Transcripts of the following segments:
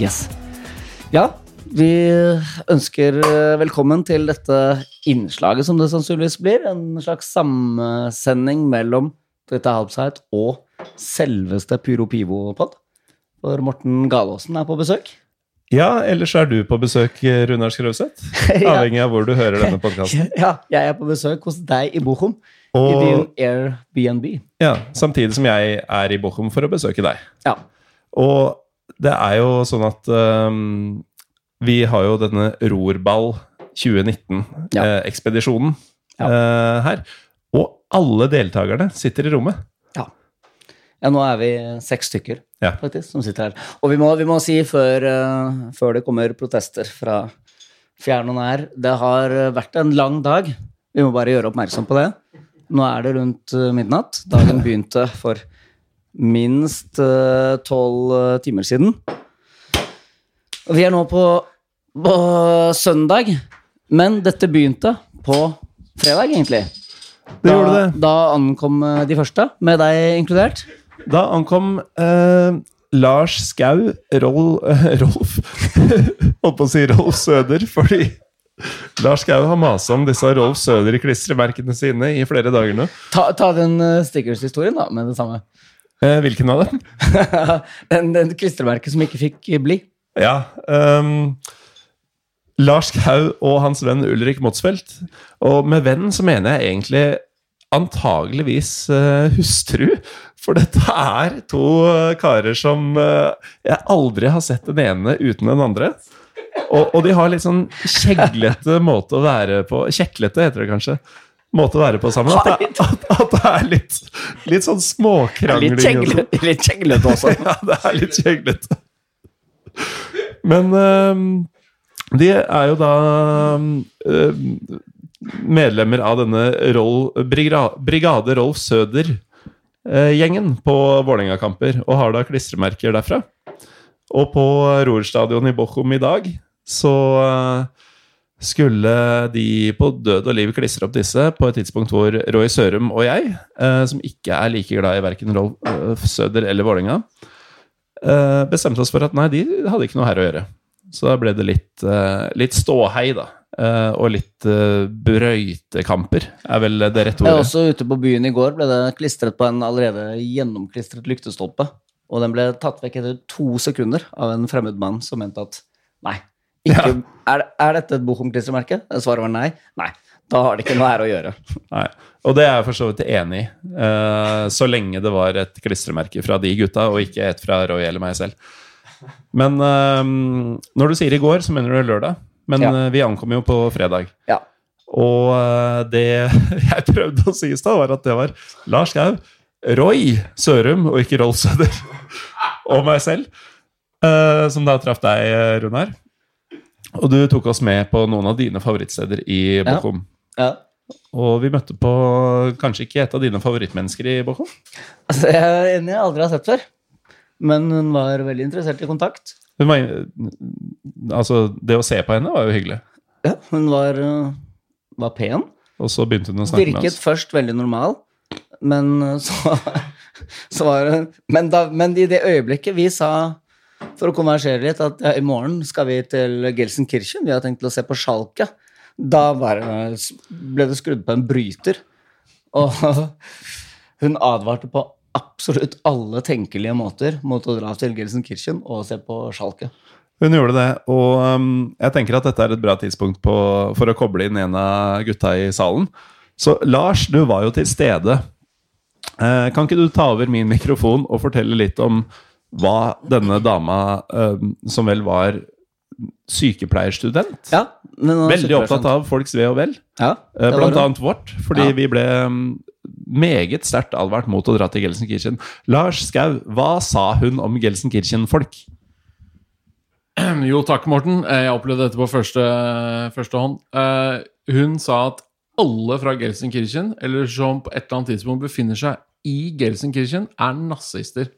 Yes. Ja, vi ønsker eh, velkommen til dette innslaget, som det sannsynligvis blir. En slags sammensending mellom Twitter Halbside og selveste Pyro Pivo-pod. For Morten Galaasen er på besøk. Ja, ellers er du på besøk, Runar Skrøvseth. Ja. Avhengig av hvor du hører denne podkasten. Ja, jeg er på besøk hos deg i Bochum. I din Airbnb. ja, samtidig som jeg er i Bochum for å besøke deg. Ja. Og det er jo sånn at um, vi har jo denne Rorball 2019-ekspedisjonen Ja. eh, her. Og alle deltakerne sitter i rommet. Ja, nå er vi seks stykker Ja. faktisk, som sitter her. Og vi må, vi må si før, uh, før det kommer protester fra fjern og nær Det har vært en lang dag. Vi må bare gjøre oppmerksom på det. Nå er det rundt midnatt. Dagen begynte for minst eh, tolv uh, timer siden. Vi er nå på, på søndag, men dette begynte på fredag, egentlig. Det da, gjorde det. Da ankom eh, de første, med deg inkludert. Da ankom eh, Lars Skau Rol, Rolf Holdt på å si Rolf Søder, fordi Lars Skau har masa om disse Rolf Søder-klistremerkene sine i flere dager nå. Ta, ta den uh, stickers-historien, da, med det samme. Eh, hvilken av dem? den, den klistremerket som ikke fikk bli. Ja. Um, Lars Kau og hans venn Ulrik Motsfeldt. Og med venn så mener jeg egentlig antageligvis uh, hustru. For dette er to eh, karer som uh, jeg aldri har sett den ene uten den andre. Og, og de har litt sånn kjeglete måte å være på Kjeklete heter det kanskje. Måte å være på sammen. At det, at, at det er litt, litt sånn småkrangling. Litt kjeglete litt kjenglet også. Ja, det er litt kjeglete. Men øhm, de er jo da øhm, medlemmer av denne Brigra- Brigade Rolf Søder-gjengen på Vålerenga-kamper, og har da klistremerker derfra. Og på Roer-stadion i Bochum i dag så øh, skulle de på død og liv klistre opp disse på et tidspunkt hvor Roy Sørum og jeg, eh, som ikke er like glad i verken Rolf Søder eller Vålerenga, eh, bestemte oss for at nei, de hadde ikke noe her å gjøre. Så da ble det litt, eh, litt ståhei, da. Eh, og litt brøytekamper, er vel det rette ordet. også ute på byen i går ble det klistret på en allerede gjennomklistret lyktestolpe. Og den ble tatt vekk etter to sekunder av en fremmed mann som mente at nei. Ikke, er, er dette et Bochum-klistremerke? Svaret var nei. Nei, da har det ikke noe her å gjøre. Nei. Og det er jeg for så vidt enig i. Uh, så lenge det var et klistremerke fra de gutta, og ikke et fra Roy eller meg selv. Men uh, når du sier i går, så mener du lørdag. Men Ja. uh, vi ankom jo på fredag. Ja. Og det jeg prøvde å si i stad, var at det var Lars Gau, Roy Sørum, og ikke Rolf Søder. og meg selv. som da traff deg, Runar. Og du tok oss med på noen av dine favorittsteder i Bochum. Ja. Og vi møtte på kanskje ikke et av dine favorittmennesker i Bochum. Altså, jeg er enig, jeg aldri har sett før. Men hun var veldig interessert i kontakt. Hun var, altså, det å se på henne var jo hyggelig. Ja, hun var, øh, var pen. Og så begynte hun å snakke med oss. Virket først veldig normal, men øh, så, så var hun men, da, men i det øyeblikket vi sa, for å konversere litt, at ja, i morgen skal vi til Gelsenkirchen, vi har tenkt til å se på Schalke, da ble det skrudd på en bryter. Og hun advarte på absolutt alle tenkelige måter mot å dra til Gelsenkirchen og se på Schalke. Hun gjorde det, og um, jeg tenker at dette er et bra tidspunkt på, for å koble inn en av gutta i salen. Så Lars, du var jo til stede Eh, kan ikke du ta over min mikrofon og fortelle litt om hva denne dama, eh, som vel var sykepleierstudent Ja, Veldig opptatt av folks ve og vel. ja, Eh, Blant det. annet vårt, fordi Ja. vi ble mm, meget sterkt advart mot å dra til Gelsenkirchen. Lars Skau, hva sa hun om Gelsenkirchen-folk? Jo, takk, Morten. Eh, Jeg opplevde dette på første, første hånd. Eh, Hun sa at alle fra Gelsenkirchen, eller som på et eller annet tidspunkt befinner seg i Gelsenkirchen, er nazister.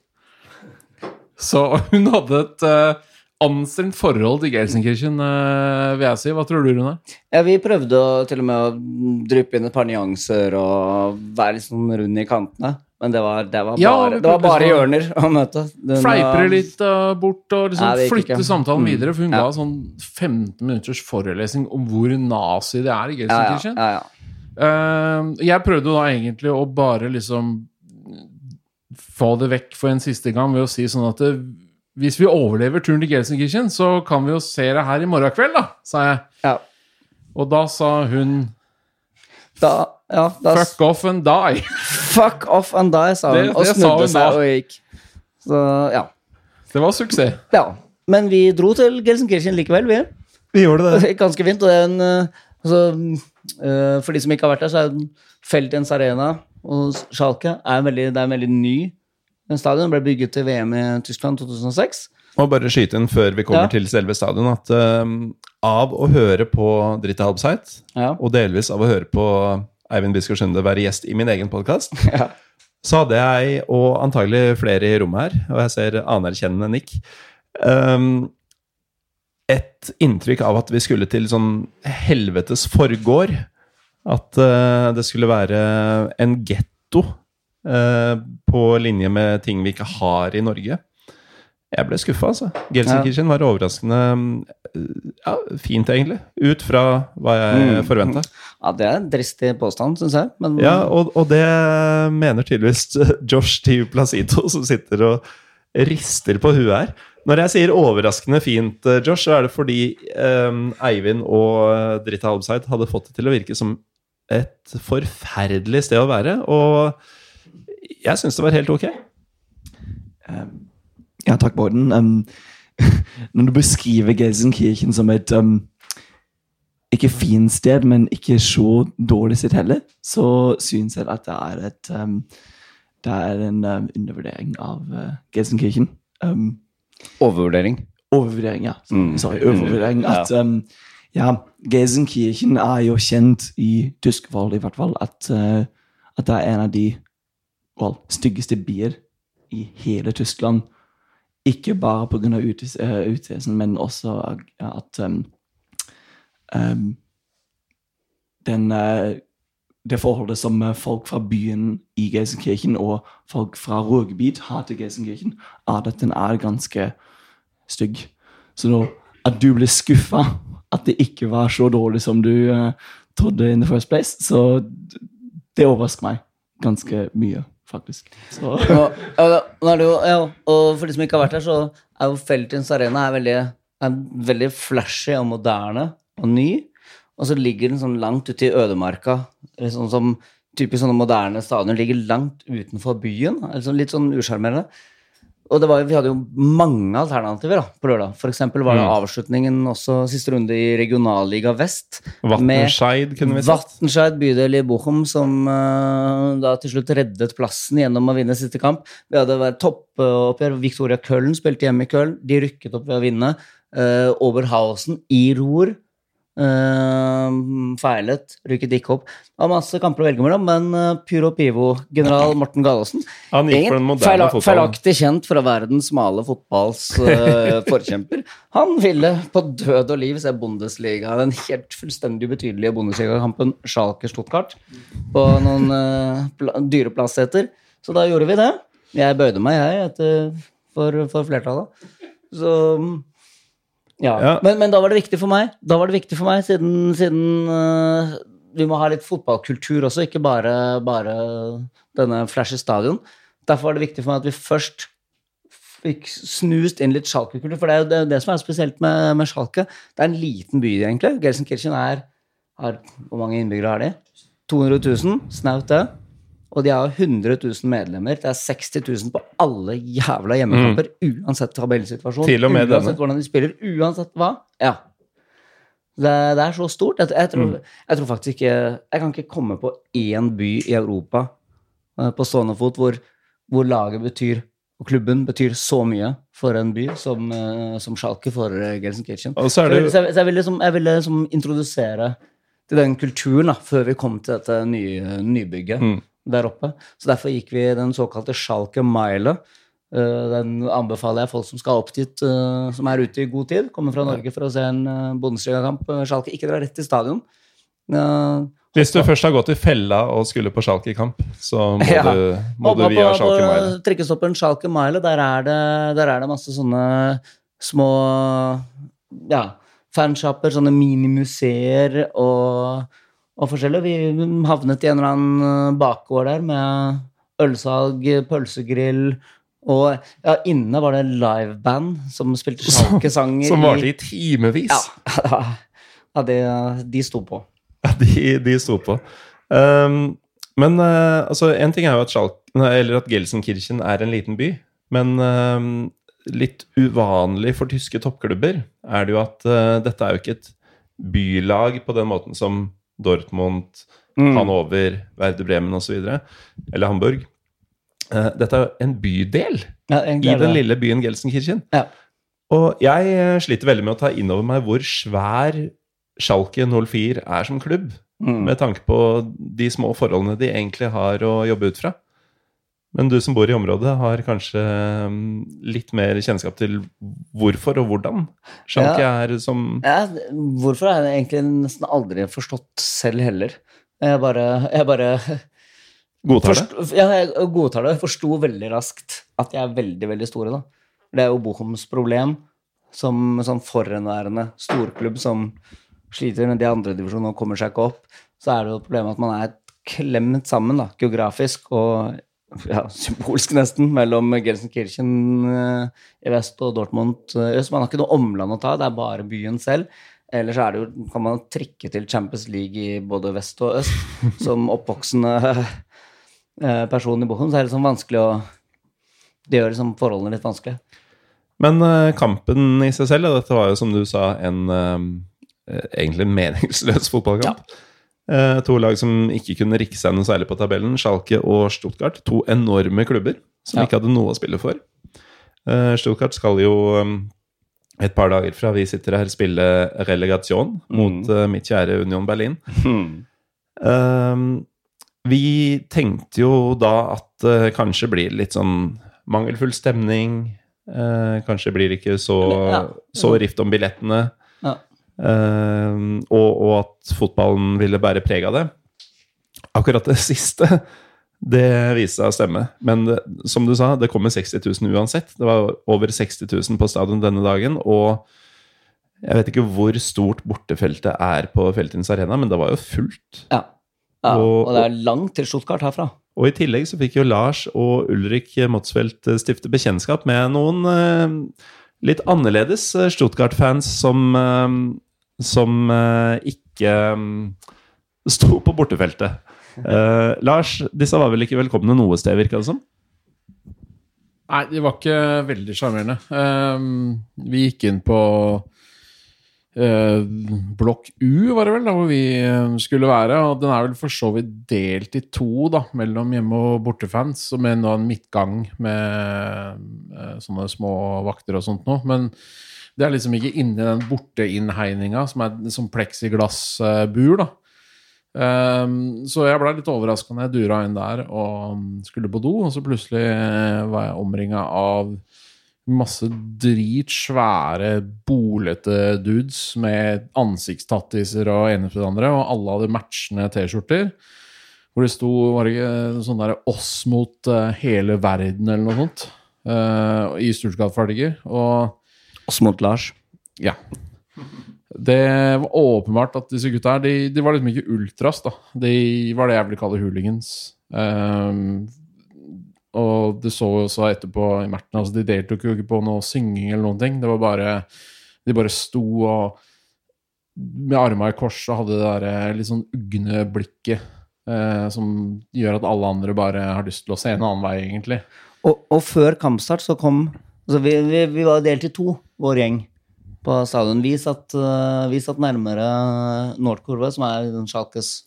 Så hun hadde et uh, anstrengt forhold til Gelsenkirchen, uh, vil jeg si. Hva tror du, Rune? Ja, vi prøvde å, til og med å dryppe inn et par nyanser og være litt sånn rund i kantene. Men det var, det var Ja, bare, det var bare sånn- hjørner å møte. Den, Fleiper uh, litt eh, bort og liksom Nei, flytte ikke. samtalen Mm. videre. For hun Ja. ga sånn 15 minutters forelesning om hvor nazi det er i Ja, ja, Gelsenkirchen. ja, ja. Uh, jeg prøvde da egentlig å bare liksom få det vekk for en siste gang ved å si sånn at det, hvis vi overlever turen til Gelsenkirchen, så kan vi jo se det her i morgen kveld, da, sa jeg. ja. Og da sa hun Da, ja, da fuck off and die. Fuck off and die, sa hun, Det- og det snudde hun seg da. og gikk. Så ja. Det var suksess. ja. Men vi dro til Gelsenkirchen likevel, vi. Vi gjorde Det Ganske fint. Og det er en, eh, altså, eh, for de som ikke har vært der, så er den Feldens Arena og Schalke er veldig, det er en veldig ny stadion. Ble bygget til VM i Tyskland 2006. Må bare skyte inn før vi kommer Ja. til selve stadion, at uh, av å høre på Dritte Halbseit, Ja. og delvis av å høre på Eivind Biskår Sunde være gjest i min egen podkast, Ja. så hadde jeg, og antagelig flere i rommet her, og jeg ser anerkjennende nikk, um, et inntrykk av at vi skulle til sånn helvetes forgård. At uh, det skulle være en getto på linje med ting vi ikke har i Norge. Jeg ble skuffa, altså. Gelsenkirchen var overraskende eh, ja, fint, egentlig. Ut fra hva jeg Mm. forventa. ja, det er en dristig påstand, syns jeg. Men Ja, og, og det mener tydeligvis Josh T. Placido, som sitter og rister på huet her. Når jeg sier overraskende fint, eh, Josh, så er det fordi um, Eivind og Drita Halbseit hadde fått det til å virke som et forferdelig sted å være. Og jeg syns det var helt ok. Ja, takk, Morten. Um, når du beskriver Gelsenkirchen som et um, ikke fint sted, men ikke så dårlig sitt heller, så syns jeg at det er et um, Det er en um, undervurdering av uh, Gelsenkirchen. Um, Overvurdering. overvurdering, ja. Mm. Sorry, overvurdering. At um, ja, Gelsenkirchen er jo kjent i tysk vold, i hvert fall, at, uh, at det er en av de well, styggeste byer i hele Tyskland. Ikke bare pga. utseelsen, men også at um, um, den, uh, det forholdet som uh, folk fra byen i Geisenkirchen og folk fra Ruhrgebiet har til Geisenkirchen, er at den er ganske stygg. Så nå, at du ble skuffa at det ikke var så dårlig som du uh, trodde in the first place, så det overrasker meg ganske mye, faktisk. Så, og, jo, ja, og for de som ikke har vært her, så er jo Feltins Arena er veldig, er veldig flashy og moderne og ny. Og så ligger den sånn langt ute i ødemarka. Sånn som typisk sånne moderne stadioner ligger langt utenfor byen. Altså litt sånn usjarmerende. Og det var, vi hadde jo mange alternativer da, på lørdag. For eksempel var det Mm. avslutningen også siste runde i Regionalliga Vest. Vatnscheid kunne vi sagt. Vatnscheid bydel i Bochum som uh, da til slutt reddet plassen gjennom å vinne siste kamp. Vi hadde vært toppoppgjør. Victoria Köln spilte hjemme i Köln. De rykket opp ved å vinne. Uh, Oberhausen i Roer eh, feilet, rykket ikke opp. Var masse kamper å velge mellom, men uh, Pyro Pivo-general Morten Galaasen fotballen. Feilaktig kjent for å være den smale fotballs uh, forkjemper. Han ville på død og liv se Bundesliga, den helt fullstendig ubetydelige Bundesliga-kampen Schalke-Stuttgart, på noen uh, dyre plassseter. Så da gjorde vi det. Jeg bøyde meg, jeg, etter, for, for flertallet. Så ja. Ja. Men, men da var det viktig for meg, Da var det viktig for meg siden, siden uh, vi må ha litt fotballkultur også, ikke bare, bare denne flashy stadion. Derfor var det viktig for meg at vi først fikk snust inn litt Schalke-kultur. For det er jo det, det som er spesielt med, med Schalke. Det er en liten by, egentlig. Gelsenkirchen er har, Hvor mange innbyggere har de? 200 000, snaut det. Og de har 100 000 medlemmer. Det er 60 000 på alle jævla hjemmekamper, uansett tabellsituasjon. Mm. Og med uansett denne. hvordan de spiller, uansett hva. Ja. Det, det er så stort. Jeg, jeg, tror, Mm. jeg tror faktisk ikke Jeg kan ikke komme på én by i Europa eh, på stående fot hvor, hvor laget betyr og klubben betyr så mye for en by som, eh, som Schalke for eh, Gelsenkirchen. Det så, jeg, så jeg ville liksom, liksom introdusere til den kulturen da, før vi kom til dette nye, nybygget Mm. Der oppe. Så derfor gikk vi den såkalte Schalke Mile. Eh, den anbefaler jeg folk som skal opp dit, eh, som er ute i god tid. Kommer fra Norge for å se en uh, Bundesliga-kamp. Eh, Schalke, ikke dra rett til stadion. Eh, Hvis du først har gått i fella og skulle på Schalke-kamp, så må Ja. du, må du via på, Schalke på Mile. trikkestoppen Schalke Mile, der er, det, der er det masse sånne små ja, fanshopper, sånne minimuseer og, og forskjellig. Vi havnet i en eller annen bakgård der med ølsalg, pølsegrill og ja, inne var det liveband som spilte Schalke-sanger. Som varte i i timevis. Ja, ja de, de sto på. Ja, de, de sto på. Um, men uh, altså, en ting er jo at, Schalk, eller at Gelsenkirchen er en liten by. Men um, litt uvanlig for tyske toppklubber er det jo at uh, dette er jo ikke et bylag på den måten som Dortmund, Mm. Hanover, Werder Bremen osv. Eller Hamburg. Eh, dette er en bydel Ja, i den lille byen Gelsenkirchen. Ja. Og jeg eh, sliter veldig med å ta inn over meg hvor svær Schalke 04 er som klubb. Mm. Med tanke på de små forholdene de egentlig har å jobbe ut fra. Men du som bor i området, har kanskje mm, litt mer kjennskap til hvorfor og hvordan Schalke er som Ja, hvorfor har jeg egentlig nesten aldri forstått selv heller. Jeg bare, jeg bare godtar det. forst- Ja, jeg godtar det. Jeg forsto veldig raskt at de er veldig, veldig store, da. Det er jo Bohoms problem som sånn forhenværende storklubb som sliter med de andre divisjonene og kommer seg ikke opp. Så er det jo problemet at man er klemt sammen, da, geografisk og ja, symbolsk nesten, mellom Gelsenkirchen eh, i vest og Dortmund eh, i øst. Man har ikke noe omland å ta, det er bare byen selv. Ellers er det jo, kan man trikke til Champions League i både vest og øst. Som oppvoksende eh, person i Bochum, så er det liksom vanskelig å Det gjør liksom forholdene litt vanskelig. Men kampen i seg selv, dette var jo som du sa en egentlig meningsløs fotballkamp. Eh, to lag som ikke kunne rikke seg noe særlig på tabellen, Schalke og Stuttgart. To enorme klubber som Ja. ikke hadde noe å spille for. Eh, Stuttgart skal jo eh, et par dager fra vi sitter her spille relegation mot eh, mitt kjære Union Berlin. Eh, vi tenkte jo da at det kanskje blir litt sånn mangelfull stemning. Eh, kanskje blir det ikke så, Ja. så rift om billettene. Ja. Eh, og, og at fotballen ville bære preg av det. Akkurat det siste, det viste seg å stemme. Men det, som du sa, det kommer 60 000 uansett. Det var over 60 000 på stadion denne dagen. Og jeg vet ikke hvor stort bortefeltet er på Feltins Arena, men det var jo fullt. Ja. ja. Og- Og det er langt til Stuttgart herfra. Og i tillegg så fikk jo Lars og Ulrik Motsfeldt eh, stifte bekjentskap med noen eh, litt annerledes eh, Stuttgart-fans som, eh, som eh, ikke eh, sto på bortefeltet. Eh, Lars, disse var vel ikke velkomne noe sted, virka det som? Nei, de var ikke veldig sjarmerende. Ehm, vi gikk inn på uh, blokk U, var det vel, da hvor vi eh, skulle være. Og den er vel for så vidt delt i to, da, mellom hjemme- og bortefans. og Med en midtgang med uh, sånne små vakter og sånt noe. Men det er liksom ikke inni den borteinnhegninga, som er som pleksiglassbur, da. Um, så jeg ble litt overraska når jeg dura inn der og skulle på do, og så plutselig eh, var jeg omringa av masse dritsvære, bolete dudes med ansiktstattiser og ene til det andre, og alle hadde matchende T-skjorter. Hvor det sto var det ikke sånn derre 'oss mot eh, hele verden' eller noe sånt. Uh, I Stuttgart-farger. Og Mot Lars. ja. Det var åpenbart at disse gutta her, de, de var liksom ikke ultras, da. De var det jeg vil kalle hooligans. Um, og det så jo også etterpå i Merten, altså de deltok jo ikke på noe synging eller noen ting. Det var bare De bare sto og med arma i kors og hadde det der litt sånn ugne blikket eh, som gjør at alle andre bare har lyst til å se en annen vei, egentlig. Og, og før kampstart så kom altså vi, vi, vi var delt i to, vår gjeng, på stadion. Vi satt, eh, vi satt nærmere Nordkurve, som er Schalkes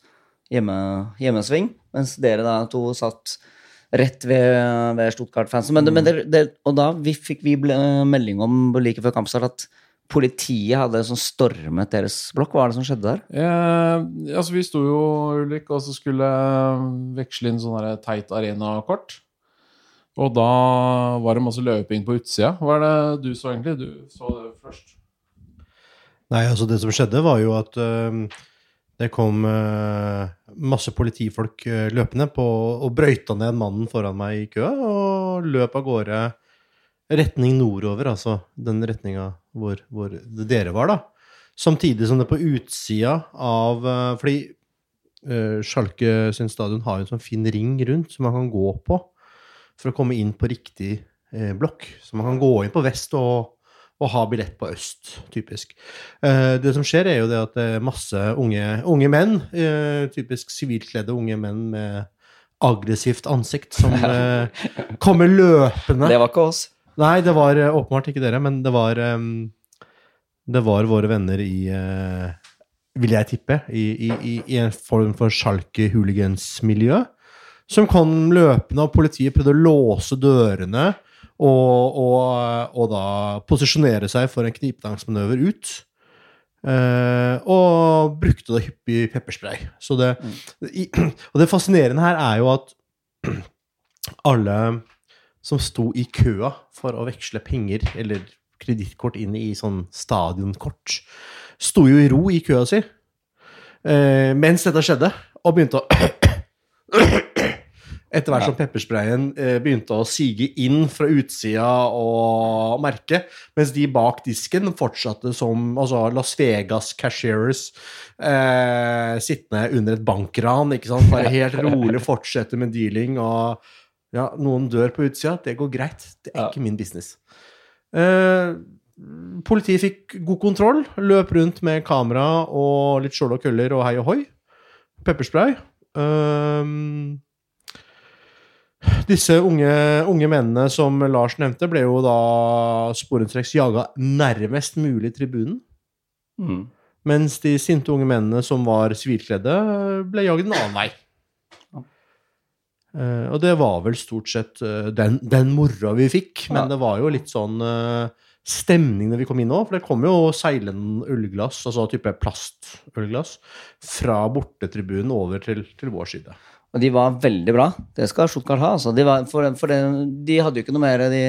hjemme, hjemmesving, mens dere da to satt rett ved, ved Stuttgart-fansen. Men, mm. men det, det, og da vi fikk vi ble, melding om like før kampstart at politiet hadde sånn stormet deres blokk. Hva er det som skjedde der? Eh, altså, vi sto jo, Ulrik, og så skulle veksle inn sånne teit arena-kort. Og da var det masse løping på utsida. Hva er det du så egentlig? Du så det først. Nei, altså det som skjedde var jo at uh, det kom uh, masse politifolk uh, løpende på, og brøyta ned mannen foran meg i køa, og løp av gårde retning nordover, altså den retninga hvor, hvor dere var, da. Samtidig som det på utsida av øh, Fordi Schalke sin stadion har jo en sånn fin ring rundt som man kan gå på for å komme inn på riktig eh, blokk. Så man kan gå inn på vest og, og ha billett på øst, typisk. Eh, det som skjer, er jo det at det er masse unge, unge menn, eh, typisk sivilkledde unge menn med aggressivt ansikt, som eh, kommer løpende. Det var ikke oss. Nei, det var eh, åpenbart ikke dere, men det var um, Det var våre venner i uh, Vil jeg tippe, i, i, i, en form for Schalke hooligans-miljø. Som kom løpende, og politiet prøvde å låse dørene og, og, og da posisjonere seg for en knipetangsmanøver ut. Uh, og brukte da hyppig pepperspray. Så det, mm. og det fascinerende her er jo at alle som sto i køa for å veksle penger eller kredittkort inn i sånn stadionkort, sto jo i ro i køa si uh, mens dette skjedde, og begynte å Etter hvert som peppersprayen eh, begynte å sige inn fra utsida og merke, mens de bak disken fortsatte som altså Las Vegas cashiers eh, sittende under et bankran. ikke sant? Bare helt rolig fortsette med dealing. og ja, noen dør på utsida, det går greit. Det er ikke min business. Eh, politiet fikk god kontroll, løp rundt med kamera og litt skjold og køller og hei og hoi. Pepperspray. Um, disse unge, unge mennene som Lars nevnte, ble jo da sporenstreks jaga nærmest mulig tribunen. Mm. Mens de sinte unge mennene som var sivilkledde, ble jaget en annen vei. Uh, og det var vel stort sett uh, den, den moroa vi fikk, men Ja. det var jo litt sånn uh, stemning når vi kom inn òg, for det kom jo seilende ullglass, altså type plastullglass, fra bortetribunen over til, til vår side. Og de var veldig bra. Det skal Stuttgart ha. Altså. De, var, for, for det, de hadde jo ikke noe mer de,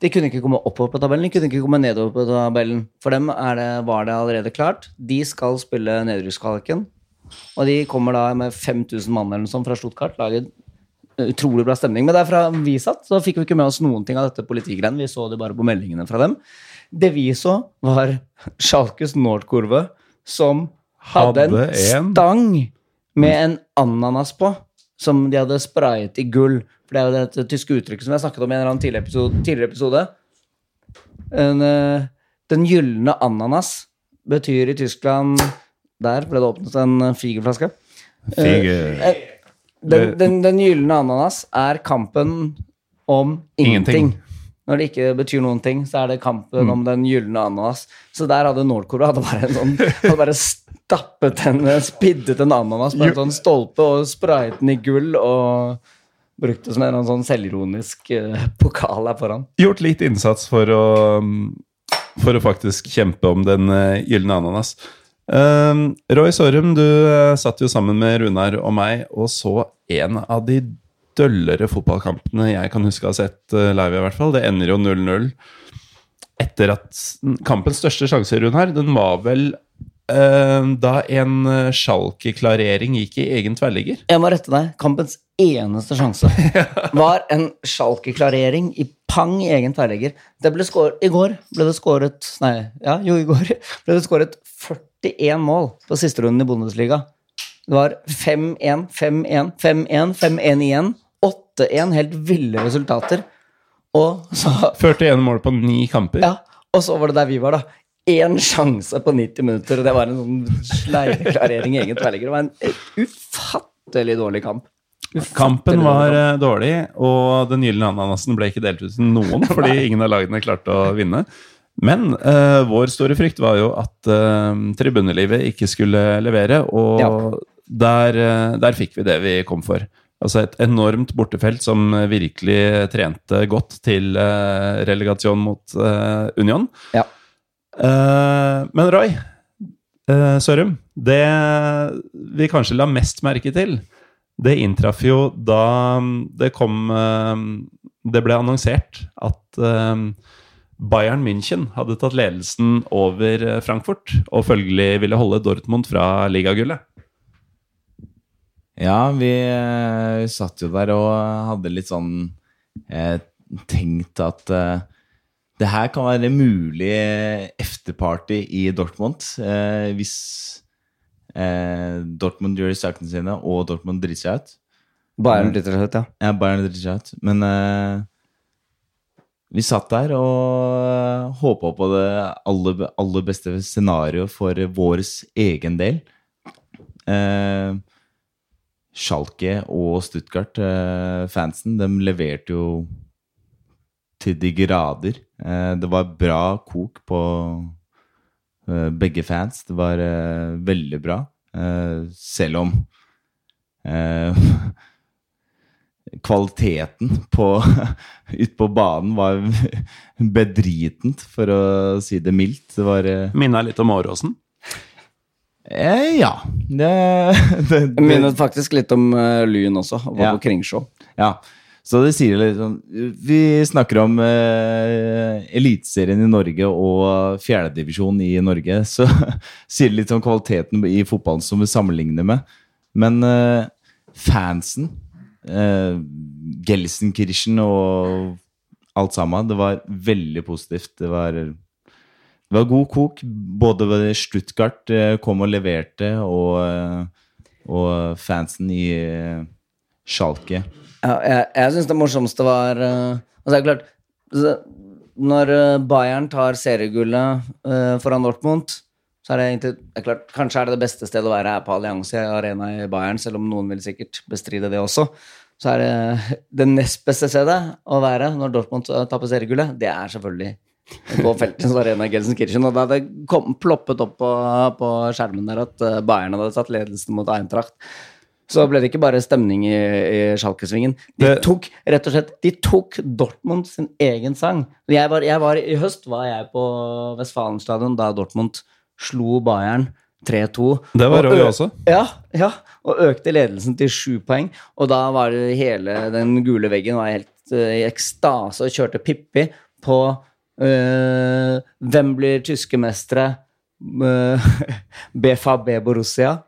de kunne ikke komme oppover på tabellen, de kunne ikke komme nedover på tabellen. For dem er det, var det allerede klart. De skal spille nedrykkskvaliken. Og de kommer da med 5000 mann eller noe sånt fra Stuttgart. Lager utrolig bra stemning. Men derfra vi satt, så fikk vi ikke med oss noen ting av dette politigreiene. Vi så det bare på meldingene fra dem. Det vi så, var Schalkes Nordkurve som hadde, Hadde en en- stang med en ananas på, som de hadde sprayet i gull. For det er jo dette tyske uttrykket som jeg snakket om i en eller annen tidligere episode. Tidligere episode. En, eh, den gylne ananas betyr i Tyskland Der ble det åpnet en eh, figerflaske. Figer. Eh, Den, den, den gylne ananas er kampen om ingenting. Ingenting. Når det ikke betyr noen ting, så er det kampen om den gylne ananas. Så der hadde Nord-Korea bare, sånn, hadde bare stappet en, spiddet en ananas på en sånn stolpe og sprayet den i gull og brukt det som en sånn selvironisk eh, pokal her foran. Gjort litt innsats for å, for å faktisk kjempe om den uh, gylne ananas. Um, Roy Sorum, du eh, satt jo sammen med Runar og meg og så en av de døllere fotballkampene jeg kan huske å ha sett eh, live, i hvert fall. Det ender jo 0-0. Etter at kampens største sjanse, Runar, den var vel eh, da en uh, Schalke-klarering gikk i egen tverrligger. Jeg må rette deg. Kampens eneste sjanse var en Schalke-klarering i pang i egen skåret I går ble det skåret Nei, ja, jo, i går ble det skåret 41 mål på siste runden i Bundesliga. Det var 5-1, 5-1, 5-1, 5-1 igjen. 8-1. Helt ville resultater. Og så 41 mål på ni kamper. Ja, og så var det der vi var, da. Én sjanse på 90 minutter, og det var en sånn sleiveklarering i egen tverrligger. Det var en ufattelig dårlig kamp. Kampen var dårlig, dårlig, og den gylne ananasen ble ikke delt ut til noen fordi ingen av lagene klarte å vinne. Men uh, vår store frykt var jo at uh, tribunelivet ikke skulle levere, og Ja. der, uh, der fikk vi det vi kom for. Altså et enormt bortefelt som virkelig trente godt til uh, relegasjon mot uh, Union. Ja. Uh, men Roy uh, Sørum, det vi kanskje la mest merke til, det inntraff jo da det kom Det ble annonsert at Bayern München hadde tatt ledelsen over Frankfurt, og følgelig ville holde Dortmund fra ligagullet. Ja, vi vi satt jo der og hadde litt sånn eh, tenkt at eh, det her kan være mulig efterparty i Dortmund eh, hvis eh, Dortmund gjør sakene sine og Dortmund driter seg ut. Bayern driter seg ut, ja. Ja, Bayern driter seg ut. Men eh, vi satt der og håpa på det aller, aller beste scenario for vår egen del. Eh, Schalke og Stuttgart, eh, de leverte jo til de grader. Eh, det var bra kok på eh, begge fans. Det var veldig bra. Selv om kvaliteten på ute på banen var bedritent, for å si det mildt. Det var Minna litt om Åråsen. Eh, Ja. Det, det, Det minnet faktisk litt om uh, Lyn også. og Var Ja. på Kringsjå. Ja, så det sier litt sånn Vi snakker om eh, Eliteserien i Norge og fjerdedivisjon i Norge. Så sier det litt om kvaliteten i fotballen som vi sammenligner med. Men eh, fansen, eh, Gelsenkirchen og alt sammen, det var veldig positivt. Det var, det var god kok. Både Stuttgart eh, kom og leverte, og, eh, og fansen i eh, Schalke. Ja, jeg jeg syns det morsomste var Altså, det er klart Når Bayern tar seriegullet foran Dortmund, så er det egentlig det er klart, Kanskje er det det beste stedet å være her på Allianse Arena i Bayern, selv om noen vil sikkert bestride det også. Så er det det nest beste stedet å være når Dortmund taper seriegullet, det er selvfølgelig på Feltens Arena i Gelsenkirchen. Og da det kom, ploppet opp på, på skjermen der at eh, Bayern hadde tatt ledelsen mot Eintracht, så ble det ikke bare stemning i, i Schalke-svingen. De Det- tok rett og slett De tok Dortmund sin egen sang. Jeg var, jeg var, I høst var jeg på Westfalenstadion da Dortmund slo Bayern 3-2. Det var Roy også. Ja, ja, og økte ledelsen til sju poeng. Og da var hele den gule veggen var helt uh, i ekstase og kjørte Pippi på eh, Hvem blir tyske mestere? Uh, BFAB Borussia.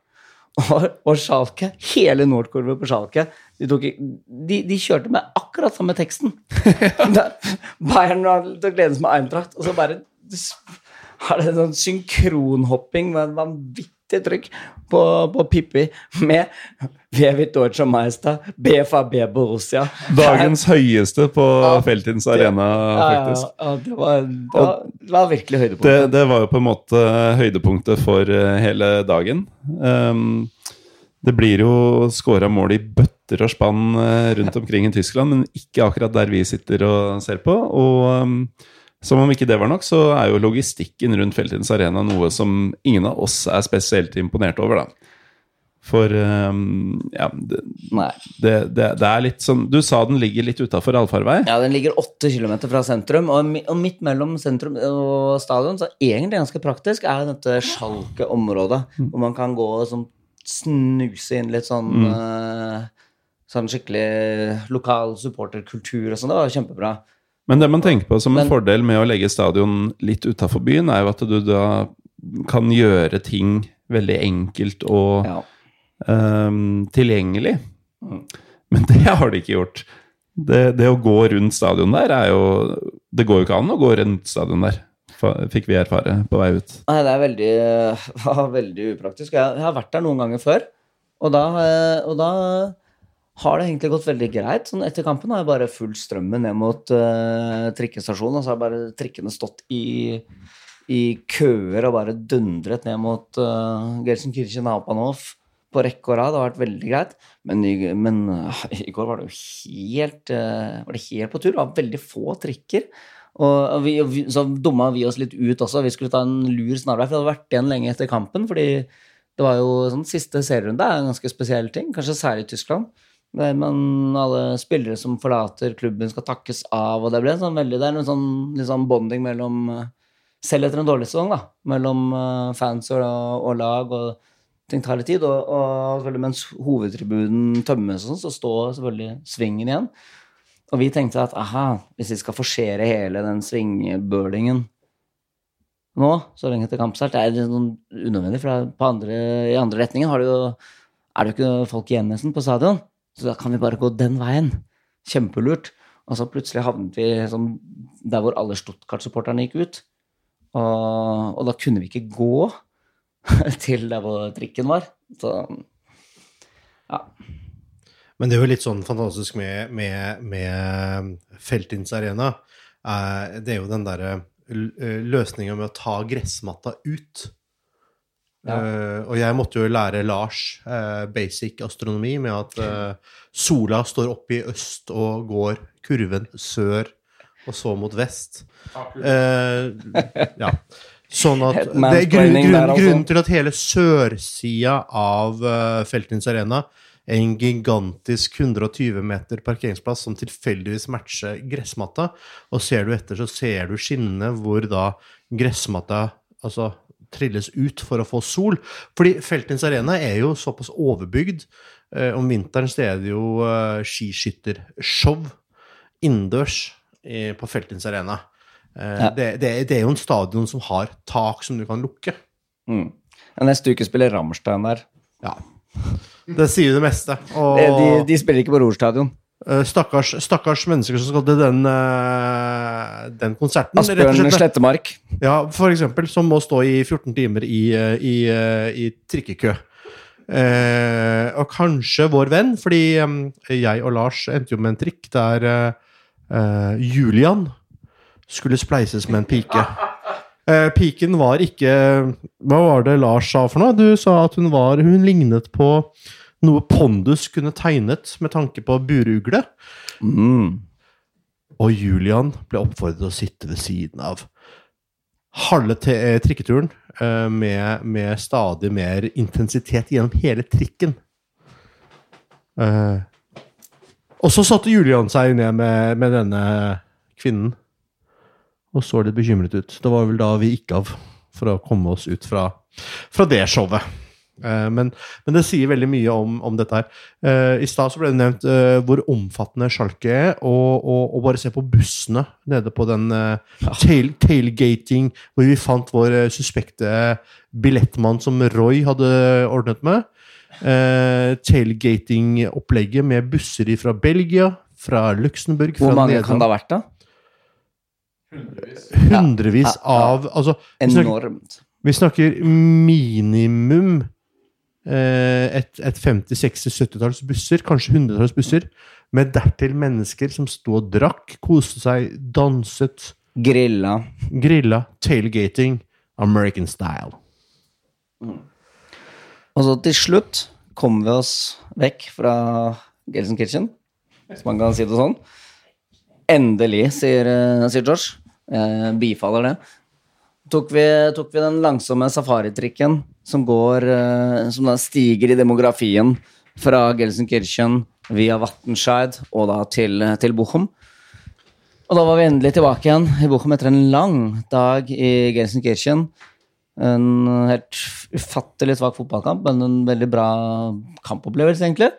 Og, og Schalke, hele Nordkurvet på Schalke, de, tok, de, de kjørte med akkurat samme teksten. Bayern tok ledelsen med Eintracht, og så bare har det sånn synkronhopping med en vanvittig trykk på, på Pippi med Vevit Deutsche BFAB Borussia. Dagens høyeste på Ja, Feltins det- arena, Ja, ja, ja, det, var, det, var, det var virkelig høydepunktet. det var jo på en måte høydepunktet for eh, hele dagen. Um, det blir jo skåra mål i bøtter og spann eh, rundt omkring i Tyskland, men ikke akkurat der vi sitter og ser på. Og um, som om ikke det var nok, så er jo logistikken rundt Feltins arena noe som ingen av oss er spesielt imponert over, da. For um, ja, det, det, det, det er litt sånn Du sa den ligger litt utafor allfarvei. Ja, den ligger åtte kilometer fra sentrum, og, og midt mellom sentrum og stadion, så egentlig ganske praktisk, er dette sjalke området. hvor man kan gå og sånn snuse inn litt sånn Mm. uh, Sånn skikkelig lokal supporterkultur og sånn. Det var kjempebra. Men det man tenker på som en Men- fordel med å legge stadion litt utafor byen, er jo at du da kan gjøre ting veldig enkelt og Ja. um, tilgjengelig. Mm. Men det har de ikke gjort. Det, det å gå rundt stadion der er jo Det går jo ikke an å gå rundt stadion der, fikk vi erfare på vei ut. Nei, det er veldig, veldig upraktisk. Jeg, jeg har vært der noen ganger før, og da, eh, og da har det egentlig gått veldig greit. Sånn etter kampen har jeg bare fulgt strømmen ned mot uh, trikkestasjonen, og så har bare trikkene stått i, i køer og bare dundret ned mot uh, Gelsenkirchen Hauptbahnhof på rekke og rad. Det har vært veldig greit. Men men, uh, i går var det jo helt, uh, var det helt på tur. Det var veldig få trikker. Og vi, så dumma vi oss litt ut også. Vi skulle ta en lur snarvei, for vi hadde vært igjen lenge etter kampen. fordi det var jo sånn siste serierunde er en ganske spesiell ting, kanskje særlig i Tyskland. Der man, alle spillere som forlater klubben, skal takkes av, og det ble en sånn veldig, det er en sånn, sånn bonding mellom øh, Selv etter en dårlig sesong, da. Mellom øh, fans og, og lag. og ting tar litt tid, og, og mens hovedtribunen tømmes, og sånn, så står selvfølgelig svingen igjen. Og vi tenkte at aha, hvis vi skal forsere hele den svingbølingen nå, så lenge til kampstart, det er litt sånn unødvendig, for andre, i andre retningen det jo, er det jo ikke folk igjen nesten på stadion. Så da kan vi bare gå den veien. Kjempelurt. Og så plutselig havnet vi sånn, der hvor alle Stuttgart-supporterne gikk ut. Og, og da kunne vi ikke gå til der hvor trikken var. Så ja. Men det er jo litt sånn fantastisk med, med, med Feltins Arena. Eh, det er jo den derre løsninga med å ta gressmatta ut. Ja. Eh, og jeg måtte jo lære Lars uh, basic astronomi med at uh, sola står oppe i øst og går kurven sør og så mot vest. Ja. Sånn at det er grunn, grunn, altså. Grunnen til at hele sørsida av uh, Feltins Arena er en gigantisk 120 meter parkeringsplass som tilfeldigvis matcher gressmatta. Og ser du etter, så ser du skinnene hvor da gressmatta altså, trilles ut for å få sol. Fordi Feltins Arena er jo såpass overbygd. Eh, om vinteren så er det jo eh, skiskyttershow innendørs eh, på Feltins Arena. Eh, Ja. det, det, det er jo en stadion som har tak som du kan lukke. Mm. Neste uke spiller Rammstein der. Ja. Det sier jo det meste. Og De, de, de spiller ikke på Roer stadion. Eh, stakkars, stakkars mennesker som skal til den, eh, den konserten. Asbjørn. Slettemark. Ja, for eksempel, som må stå i 14 timer i, eh, i, i trikkekø. Eh, og kanskje vår venn, fordi jeg og Lars endte jo med en trikk der eh, Julian skulle spleises med en pike. Eh, piken var ikke Hva var det Lars sa for noe? Du sa at hun var Hun lignet på noe Pondus kunne tegnet med tanke på burugle. Mm. Og Julian ble oppfordret til å sitte ved siden av halve eh, trikketuren eh, med, med stadig mer intensitet gjennom hele trikken. Eh, og så satte Julian seg ned med, med denne kvinnen og så litt bekymret ut. Det var vel da vi gikk av for å komme oss ut fra, fra det showet. Eh, men, men det sier veldig mye om, om dette her. Uh, I stad så ble det nevnt uh, hvor omfattende sjalket er, og, og, og bare se på bussene nede på den uh, tail, tailgating hvor vi fant vår suspekte billettmann som Roy hadde ordnet med. Tailgating-opplegget med busser fra Belgia, fra Luxembourg, Hvor mange kan det ha vært, da? Hundrevis Ja, ja. av altså, Enormt. Vi snakker minimum eh, et, et 50-60-70-talls busser, kanskje 100-talls busser, med dertil mennesker som sto og drakk, koste seg, danset, Grilla. grilla, tailgating, American style. Og så til slutt kom vi oss vekk fra Gelsen Kitchen, hvis man kan si det sånn. Endelig, sier, eh, sier George. Eh, bifaller det. Tok vi, tok vi den langsomme safaritrikken som går eh, Som da stiger i demografien fra Gelsenkirchen via Wattenscheid og da til, til Bochum. Og da var vi endelig tilbake igjen i Bochum etter en lang dag i Gelsenkirchen. En helt ufattelig svak fotballkamp, men en veldig bra kampopplevelse, egentlig.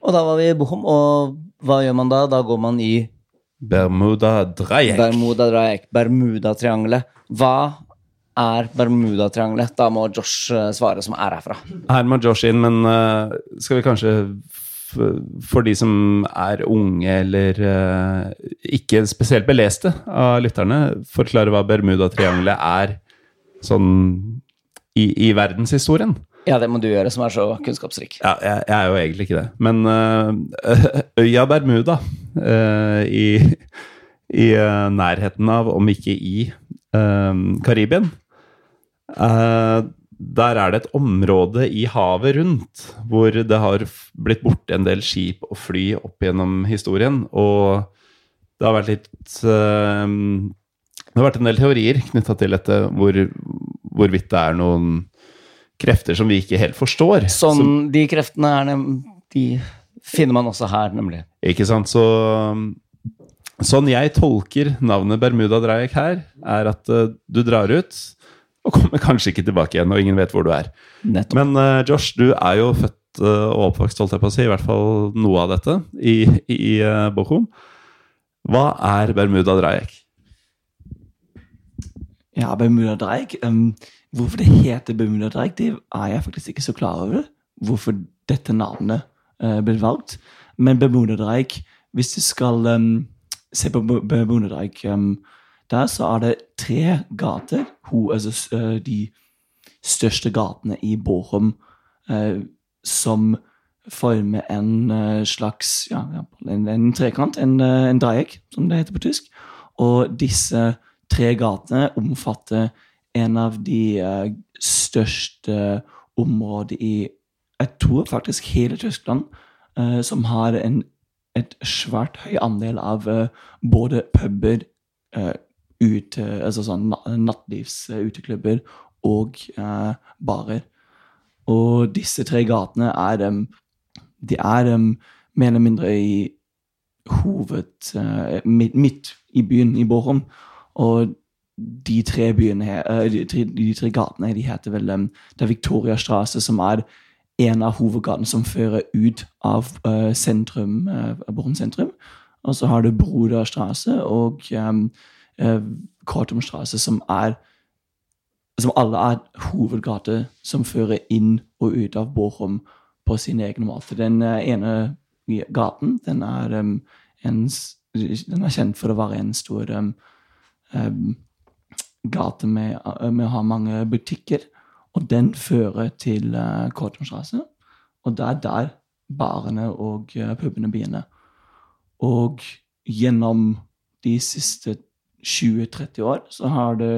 Og da var vi i Bochum, og hva gjør man da? Da går man i Bermuda Dreieck. Bermuda Dreieck, Bermudatriangelet. Hva er Bermudatriangelet? Da må Josh eh, svare, som er herfra. Her må Josh inn, men uh, skal vi kanskje for de som er unge eller uh, ikke spesielt beleste av lytterne, forklare hva Bermudatriangelet er sånn i, i verdenshistorien? Ja, det må du gjøre, som er så kunnskapsrik. Ja, jeg, jeg er jo egentlig ikke det. Men uh, øya Bermuda i, i nærheten av, om ikke i, Karibien eh, der er det et område i havet rundt hvor det har blitt borte en del skip og fly opp gjennom historien. Og det har vært litt uh, Det har vært en del teorier knytta til dette, hvor, hvorvidt det er noen krefter som vi ikke helt forstår. Sånn, Som- de kreftene er de finner man også her, nemlig. Ikke sant? Så Sånn jeg tolker navnet Bermuda Dreieck her, er at uh, du drar ut og kommer kanskje ikke tilbake igjen, og ingen vet hvor du er. Nettopp. Men uh, Josh, du er jo født uh, og oppvokst, holdt jeg på å si, i hvert fall noe av dette, i, i uh, Bochum. Hva er Bermuda Dreieck? Ja, Bermuda Dreieck. Um, hvorfor det heter Bermuda Dreieck, det er jeg faktisk ikke så klar over. Hvorfor dette navnet ble valgt. Men Bermuda Dreieck, hvis du skal um, se på Bermuda Dreieck um, der, så er det tre gater. Ho, altså, uh, de største gatene i Bochum uh, som former en uh, slags ja, en, en trekant, en, en dreieck, som det heter på tysk. Og disse tre gatene omfatter en av de eh, største områdene i jeg tror faktisk hele Tyskland, eh, som har en, et svært høy andel av eh, både puber, uh, ute, altså sånn nattlivsuteklubber og eh, barer. Og disse tre gatene er em, De er em, mer eller mindre i hoved eh, midt, midt i byen i Bochum. Og de tre byene eh, de, tre, de tre gatene de heter vel um, Det er Victoria Strasse, som er en av hovedgatene som fører ut av eh, sentrum, uh, Bochum sentrum. Og så har du Broderstrasse og um, uh, Kortumstrasse, som er som alle er hovedgater som fører inn og ut av Bochum på sin egen måte. Den eh, ene gaten den er, um, en, den er kjent for å være en stor um, gate med, med å ha mange butikker. Og den fører til uh, Kortumstrasse. Og det er der barene og uh, pubene begynner. Og gjennom de siste 20-30 år så har det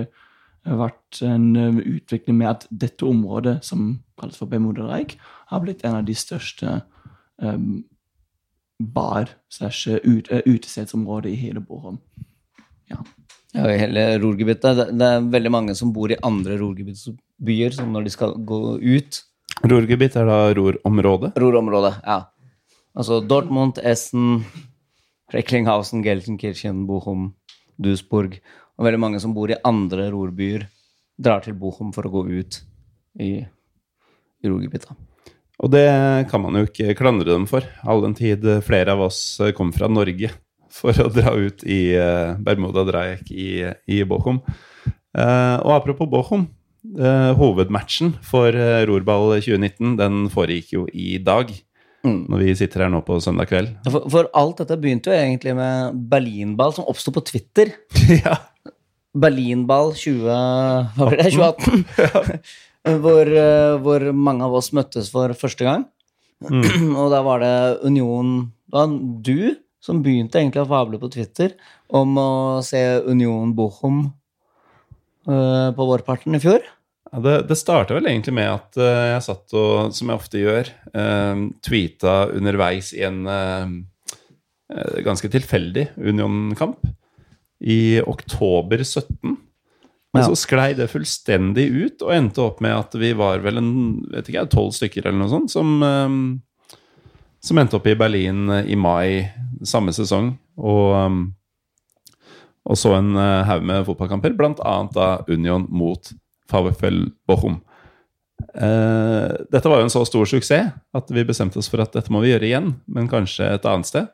vært en utvikling med at dette området, som kalles for Bermudareik, har blitt en av de største um, bar slash ut, uh, utestedsområder i hele Bochum. Ja, i hele Ruhrgebiet. Det, det er veldig mange som bor i andre Ruhrgebietsbyer, som når de skal gå ut. Ruhrgebiet er da Rorområdet? Rorområdet, ja. Altså Dortmund, Essen, Recklinghausen, Gelsenkirchen, Bochum, Duisburg. Og veldig mange som bor i andre rorbyer, drar til Bochum for å gå ut i, i Ruhrgebiet. Og det kan man jo ikke klandre dem for, all den tid flere av oss kom fra Norge for å dra ut i eh, Bermuda Dreieck i, i Bochum. Eh, og apropos Bochum, eh, hovedmatchen for Rorball 2019 den foregikk jo i dag. Når vi sitter her nå på søndag kveld. For, for alt dette begynte jo egentlig med Berlinball, som oppsto på Twitter. ja. Berlinball 20, hva ble det, 2018. hvor, eh, hvor mange av oss møttes for første gang. og da var det Union Det var du som begynte egentlig å fable på Twitter om å se Union Bochum uh, på vårparten i fjor. Det det starta vel egentlig med at eh, jeg satt og, som jeg ofte gjør, uh, tweeta underveis i en eh, eh, ganske tilfeldig Union-kamp i oktober 17. Men Ja. så sklei det fullstendig ut, og endte opp med at vi var vel en vet ikke, tolv stykker eller noe sånt, som, eh, som endte opp i Berlin eh, i mai samme sesong. Og, eh, og så en eh, haug med fotballkamper, annet da Union mot VfL Bochum. Eh, dette var jo en så stor suksess at vi bestemte oss for at dette må vi gjøre igjen, men kanskje et annet sted.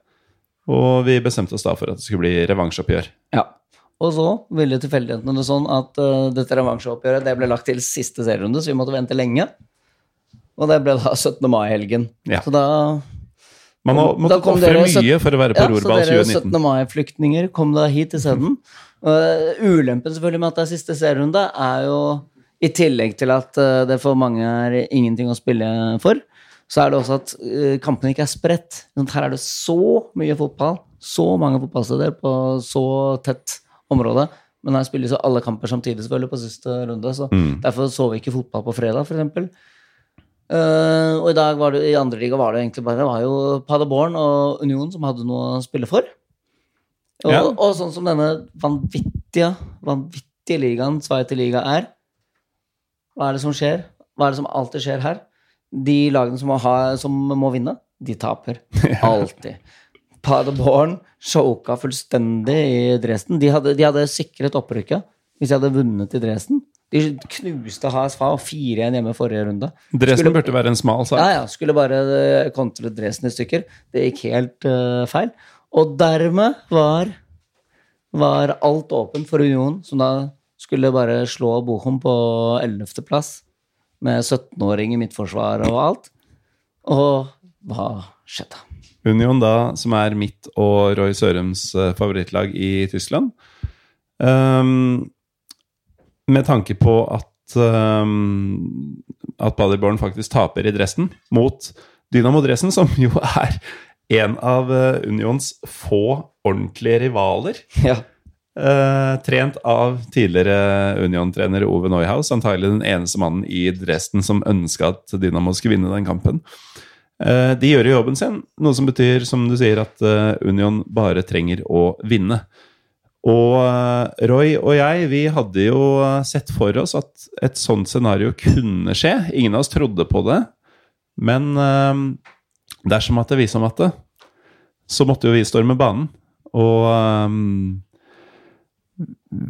Og vi bestemte oss da for at det skulle bli revansjeoppgjør. Ja. Og så ville tilfeldighetene det sånn at uh, dette revansjeoppgjøret det ble lagt til siste serierunde, så vi måtte vente lenge. Og det ble da 17. mai-helgen. Ja. Så da Man må, måtte kom ofre mye for å være på ja, Rorball Så dere 2019. 17. mai-flyktninger kom da hit isteden. Uh, ulempen selvfølgelig med at det er siste serierunde, er jo i tillegg til at eh, det for mange er ingenting å spille for, så er det også at eh, kampene ikke er spredt. Sånn Her er det så mye fotball, så mange fotballsteder på så tett område. Men her spilles jo alle kamper samtidig selvfølgelig på siste runde, så Mm. derfor så vi ikke fotball på fredag, f.eks. Uh, og i dag var det, i andre liga var det egentlig bare Det var jo Paderborn og Union som hadde noe å spille for. Og, Ja. og sånn som denne vanvittige, vanvittige ligaen Zweite liga er Hva er det som skjer? Hva er det som alltid skjer her? De lagene som må, ha, som må vinne, de taper. Alltid. Paderborn choka fullstendig i Dresden. De hadde, de hadde sikret opprykket hvis de hadde vunnet i Dresden. De knuste HSV 4-1 hjemme forrige runde. Dresden Skulle- burde være en smal sak. Ja, ja. Skulle bare eh, kontre Dresden i stykker. Det gikk helt uh, feil. Og dermed var, var alt åpent for Union, som da skulle bare slå Bochum på 11.-plass med 17-åring i midtforsvar og alt. Og hva skjedde? Union, da, som er mitt og Roy Sørums eh, favorittlag i Tyskland. Um, med tanke på at um, at Paderborn faktisk taper i Dresden mot Dynamo Dresden, som jo er en av eh, Unions få ordentlige rivaler. Ja. Uh, trent av tidligere Union-trener Ove Neuhaus, antagelig den eneste mannen i Dresden som ønska at Dynamo skulle vinne den kampen. Uh, de gjør jo jobben sin, noe som betyr, som du sier, at uh, Union bare trenger å vinne. Og Roy og jeg, vi hadde jo sett for oss at et sånt scenario kunne skje. Ingen av oss trodde på det. Men dersom at det viser om at det, så måtte jo vi storme banen. Og um,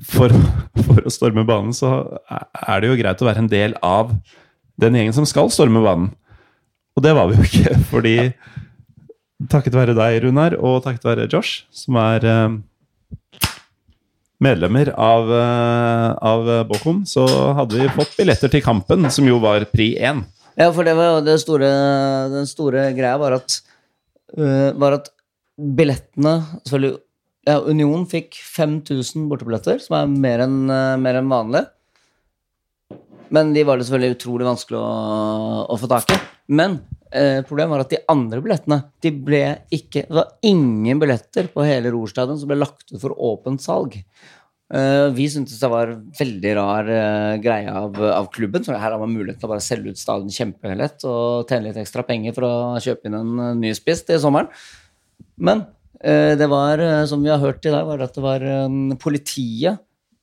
for, for å storme banen så er det jo greit å være en del av den gjengen som skal storme banen. Og det var vi jo ikke, fordi takket være deg, Runar, og takket være Josh, som er um, medlemmer av, uh, av Bochum, så hadde vi fått billetter til kampen, som jo var pri 1. Ja, for det var det store, den store greia var at, uh, var at billettene selvfølgelig, ja, Union fikk 5000 bortebilletter, som er mer enn uh, en vanlig. Men de var det selvfølgelig utrolig vanskelig å, å få tak i. Men eh, problemet var at de andre billettene de ble ikke, Det var ingen billetter på hele Rorstadion som ble lagt ut for åpent salg. Eh, vi syntes det var veldig rar uh, greie av, av klubben. Så her har man mulighet til å bare selge ut stadion kjempelett og tjene litt ekstra penger for å kjøpe inn en uh, ny spiss til sommeren. Men det var, som vi har hørt i dag, var at det var politiet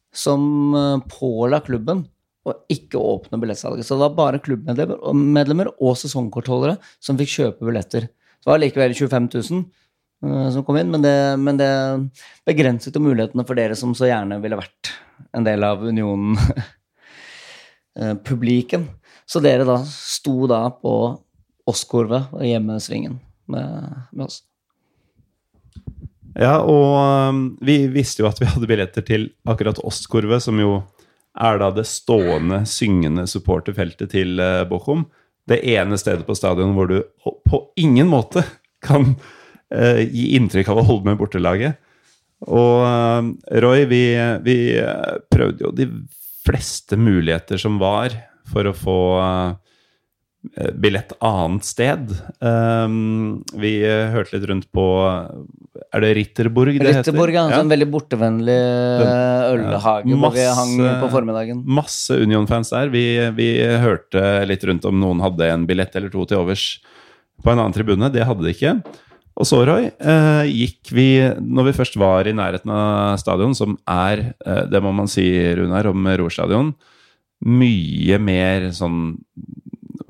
som påla klubben å ikke åpne billettsalget. Så det var bare klubbmedlemmer og, sesongkortholdere som fikk kjøpe billetter. Det var likevel 25 000 eh, som kom inn, men det, men det begrenset jo mulighetene for dere som så gjerne ville vært en del av unionen. eh, publiken. Så dere da sto da på Åskorve og hjemmesvingen med, med oss. Ja, og um, vi visste jo at vi hadde billetter til akkurat Ostkurve, som jo er da det stående, syngende supporterfeltet til uh, Bochum. Det ene stedet på stadion hvor du på ingen måte kan uh, gi inntrykk av å holde med bortelaget. Og uh, Roy, vi, vi uh, prøvde jo de fleste muligheter som var for å få billett annet sted. Um, vi hørte litt rundt på Er det Ritterburg det Ritterborg, ja. En veldig bortevennlig eh, masse, hvor vi hang på formiddagen. Masse Union-fans der. Vi, vi hørte litt rundt om noen hadde en billett eller to til overs på en annen tribune. Det hadde de ikke. Og så, Roy, eh, gikk vi Når vi først var i nærheten av stadion, som er, eh, det må man si, Runar, om Rorstadion, mye mer sånn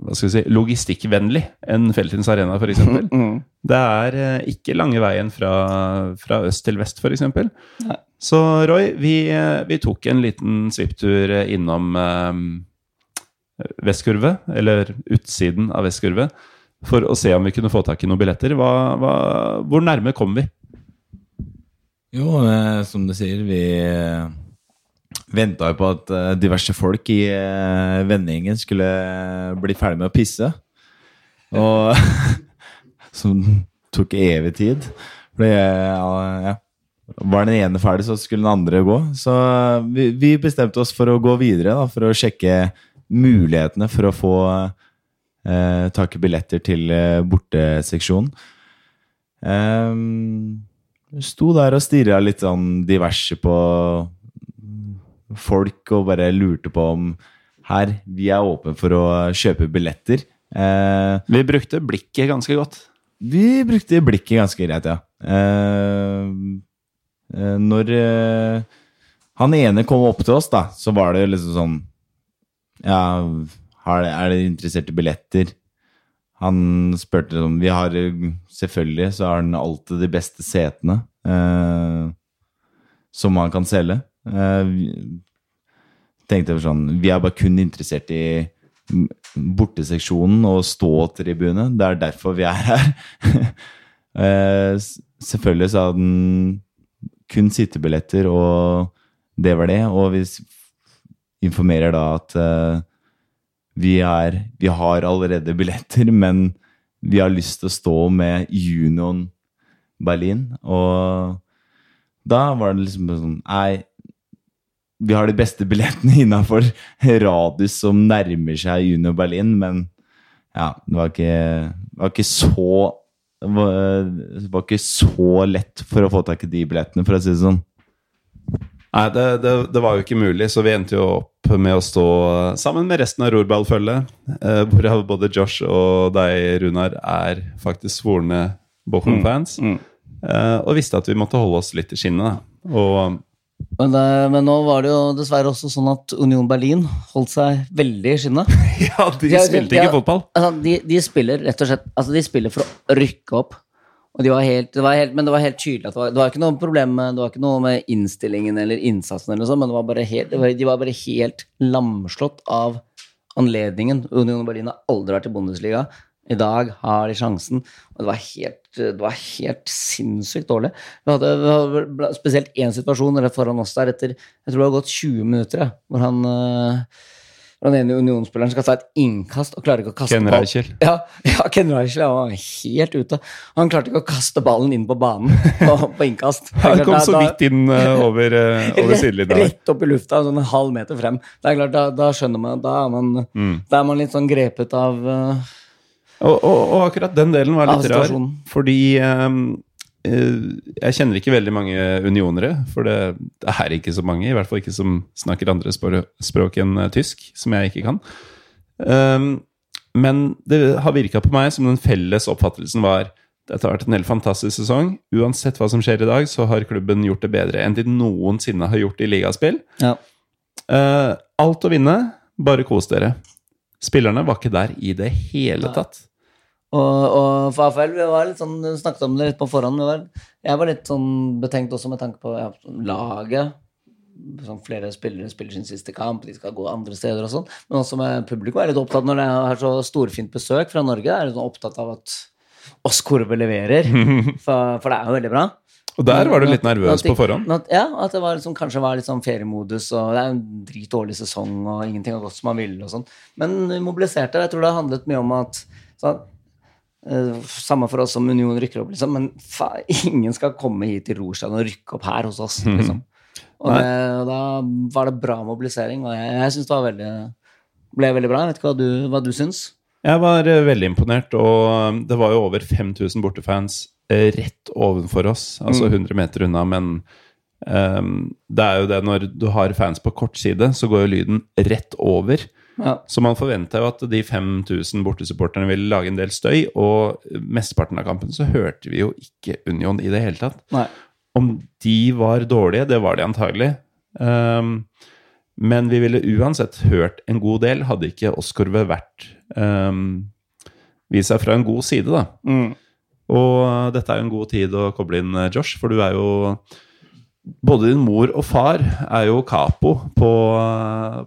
hva skal vi si, logistikkvennlig enn Feltins Arena, f.eks. Mm. Det er eh, ikke lange veien fra, fra øst til vest, f.eks. Så Roy, vi, vi tok en liten svipptur innom eh, Vestkurve, eller utsiden av Vestkurve, for å se om vi kunne få tak i noen billetter. Hva, hva, hvor nærme kom vi? Jo, eh, som du sier, vi eh, venta jo på at eh, diverse folk i eh, vennegjengen skulle bli ferdig med å pisse. Og Som tok evig tid. Fordi ja, ja, var den ene ferdig, så skulle den andre gå. Så vi, vi bestemte oss for å gå videre, da, for å sjekke mulighetene for å få eh, tak ikke billetter til eh, borteseksjonen. Eh, sto der og stirra litt sånn diverse på folk og bare lurte på om her, vi er åpne for å kjøpe billetter. Eh, Vi brukte blikket ganske godt. vi brukte blikket ganske greit, ja. Eh, eh, når eh, han ene kom opp til oss, da, så var det liksom sånn Ja, har, er dere interessert i billetter? Han spurte om Vi har eh, Selvfølgelig så har han alltid de beste setene eh, som han kan selge. Eh, tenkte jeg sånn Vi er bare kun interessert i borteseksjonen og ståtribune. Det er derfor vi er her. Eh, selvfølgelig så hadde han kun sittebilletter, og det var det. Og vi informerer da at eh, vi, er, vi har allerede billetter, men vi har lyst til å stå med Union Berlin. Og da var det liksom sånn Nei, vi har de beste billettene innafor radius som nærmer seg Union Berlin, men ja, det var ikke, var ikke så det var, det var ikke så lett for å få tak i de billettene, for å si det sånn. Nei, det, det, det var jo ikke mulig, så vi endte jo opp med å stå sammen med resten av rorballfølget. Eh, hvorav både Josh og deg, Runar, er faktisk svorne Bochum-fans. Eh, og visste at vi måtte holde oss litt i skinnet. Og Men, det, men nå var det jo dessverre også sånn at Union Berlin holdt seg veldig i skinnet. ja, de De spilte ikke fotball. Altså, de, de spiller rett og slett Altså, de spiller for å rykke opp. De var helt, det var helt, men det var helt tydelig at det var, det var ikke noe problem med, ikke noe med innstillingen eller innsatsen, eller sånt, men var helt, de var bare helt lamslått av anledningen. Union Berlin har aldri vært i Bundesliga. I dag har de sjansen. Og det var helt, det var helt sinnssykt dårlig. Vi hadde, vi hadde spesielt én situasjon foran oss der etter Jeg tror det har gått 20 minutter, hvor han hvor den ene unionsspilleren skal ta et innkast og klarer ikke å kaste Ken Reichel. Ja, ja, Ken Reichel ja, var helt ute. Han klarte ikke å kaste ballen inn på banen på, på innkast. Han kom Da- så vidt inn uh, over, uh, over sidelinja. rett opp i lufta, sånn en halv meter frem. Det er klart, Da, da skjønner man Da er man, Mm. da er man litt sånn grepet av uh, Og, og, og akkurat den delen var litt rar, fordi eh, jeg kjenner ikke veldig mange unionere, for det, det er ikke så mange, i hvert fall ikke som snakker andre språk enn eh, tysk, som jeg ikke kan. Ehm, men det har virka på meg som den felles oppfattelsen var dette har vært en helt fantastisk sesong. Uansett hva som skjer i dag, så har klubben gjort det bedre enn de noensinne har gjort i ligaspill. Ja. Eh, alt å vinne, bare kos dere. Spillerne var ikke der i det hele tatt. Og, og for AFL, vi var litt sånn, snakket om det litt på forhånd. Vi var, jeg var litt sånn betenkt også med tanke på ja, laget. Sånn, flere spillere spiller sin siste kamp, de skal gå andre steder og sånn. Men også med publikum er litt opptatt når det er så storfint besøk fra Norge. Er litt sånn opptatt av at oss Korve leverer. For, for det er jo veldig bra. Og der var du litt nervøs på forhånd. ja, at det var liksom, kanskje var litt sånn feriemodus, og det er en dritdårlig sesong, og ingenting har gått som man ville, og sånn. Men vi mobiliserte. Jeg tror det har handlet mye om at sånn, Samme for oss som Union rykker opp, liksom, men fa, ingen skal komme hit til Rorstein og rykke opp her hos oss, liksom. Og, det, og da var det bra mobilisering, og jeg, jeg syns det var veldig ble veldig bra. Jeg vet ikke hva du, hva du syns? Jeg var eh, veldig imponert, og um, det var jo over 5000 bortefans eh, rett ovenfor oss, altså Mm. 100 meter unna, men um, det er jo det når du har fans på kort side, så går jo lyden rett over. Ja. Så man forventa jo at de 5000 bortesupporterne ville lage en del støy, og mesteparten av kampen så hørte vi jo ikke Union i det hele tatt. Nei. Om de var dårlige, det var de antagelig. Um, men vi ville uansett hørt en god del, hadde ikke Oskorve vært um, Vist seg fra en god side, da. Mm. Og dette er jo en god tid å koble inn, eh, Josh, for du er jo Både din mor og far er jo capo på,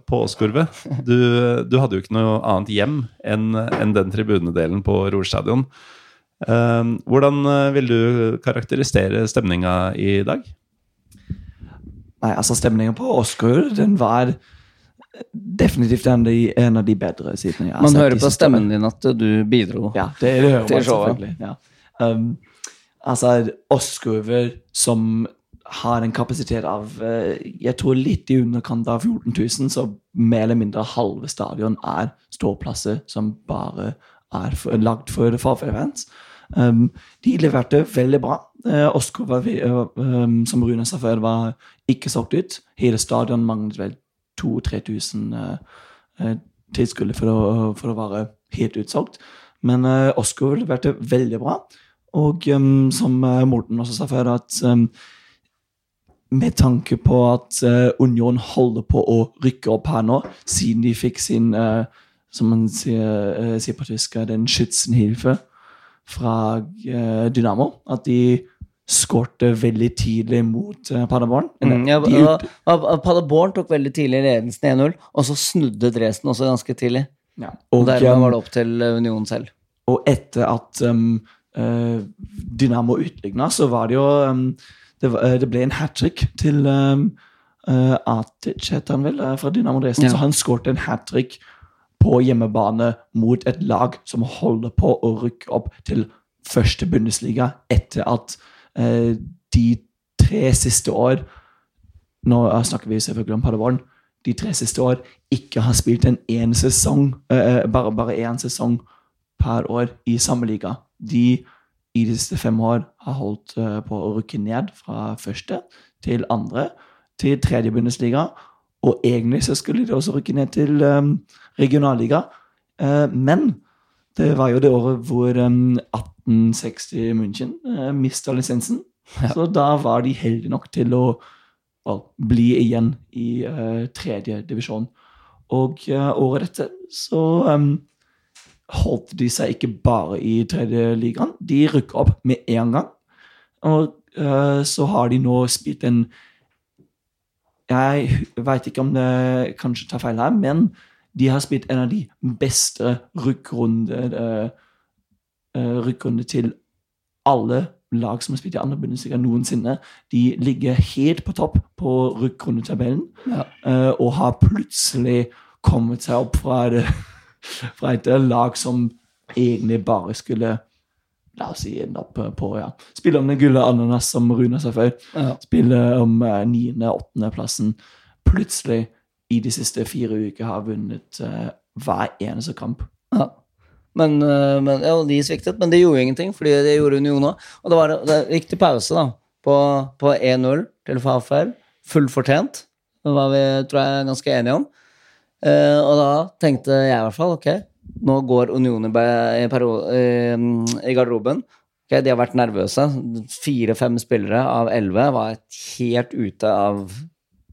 på Åskurve. Du, du hadde jo ikke noe annet hjem enn enn den tribunedelen på Ror stadion. Um, hvordan eh, vil du karakterisere stemninga i dag? Nei, altså stemningen på Oscar, den var definitivt en av de, en av de bedre sidene jeg har Man sett hører på stemmen din at du bidro Ja, det, det hører til man showet. selvfølgelig. Ja. Um, altså, Oscar som har en kapasitet av eh, Jeg tror litt i underkant av 14 000, så mer eller mindre halve stadion er ståplasser som bare er for, lagd for Farfare-fans. Um, de leverte veldig bra. Uh, Oskar var, um, som Rune sa før, var ikke solgt ut. Hele stadion manglet vel 2000-3000 uh, tilskuere for, å- for å være helt utsolgt. Men uh, Oskar leverte veldig bra. Og um, som Morten også sa før, at um, med tanke på at uh, Union holder på å rykke opp her nå, siden de fikk sin, uh, som man sier, uh, sier på tysk, den Schützenhilfe fra Dynamo. At de skårte veldig tidlig mot Paderborn. Mm, ja, Paderborn tok veldig tidlig ledelsen 1-0, og så snudde Dresden også ganske tidlig. Ja. Og Og, dermed var det opp til Union selv. Og etter at um, Dynamo utligna, så var det jo um, det, var, eh, det ble en hat trick til um, uh, Atic, heter han vel, eh, fra Dynamo Dresden. Ja. Så han skåret en hat trick på hjemmebane mot et lag som holder på å rykke opp til første Bundesliga etter at uh, de tre siste år Nå eh, snakker vi selvfølgelig om Paderborn. De tre siste år ikke har spilt en én sesong, uh, bare, bare én sesong per år i samme liga. De i de siste fem år har holdt eh, på å rykke ned fra første til andre til tredje Bundesliga. Og egentlig så skulle de også rykke ned til um, regionalliga. uh, men det var jo det året hvor um, 1860 München uh, mista lisensen. Så da var de heldige nok til å well, bli igjen i uh, tredje divisjon. Og uh, året etter så um, holdt de seg ikke bare i tredje ligaen, de rykka opp med en gang. Og uh, så har de nå spilt en Jeg veit ikke om det kanskje tar feil her, men de har spilt en av de beste rykkrundene uh, rykkrunde til alle lag som har spilt i andre Bundesliga noensinne. De ligger helt på topp på rykkrundetabellen Ja. uh, og har plutselig kommet seg opp fra det fra et lag som egentlig bare skulle La oss si ende opp på ja. Spille om den gulle ananas, som Rune sa før. Ja. Spille om eh, niende- og åttendeplassen. Plutselig, i de siste fire uker, har vunnet eh, hver eneste kamp. Ja. Men, eh, men ja, de sviktet, men det gjorde ingenting, fordi det gjorde Union òg. Og det, var, det gikk til pause da, på, på 1-0 til Fafel. Fullt fortjent. Det var vi tror jeg, ganske enige om. Eh, og da tenkte jeg i hvert fall ok, nå går Union i, eh, i garderoben. Ok, De har vært nervøse. Fire-fem spillere av elleve var helt ute av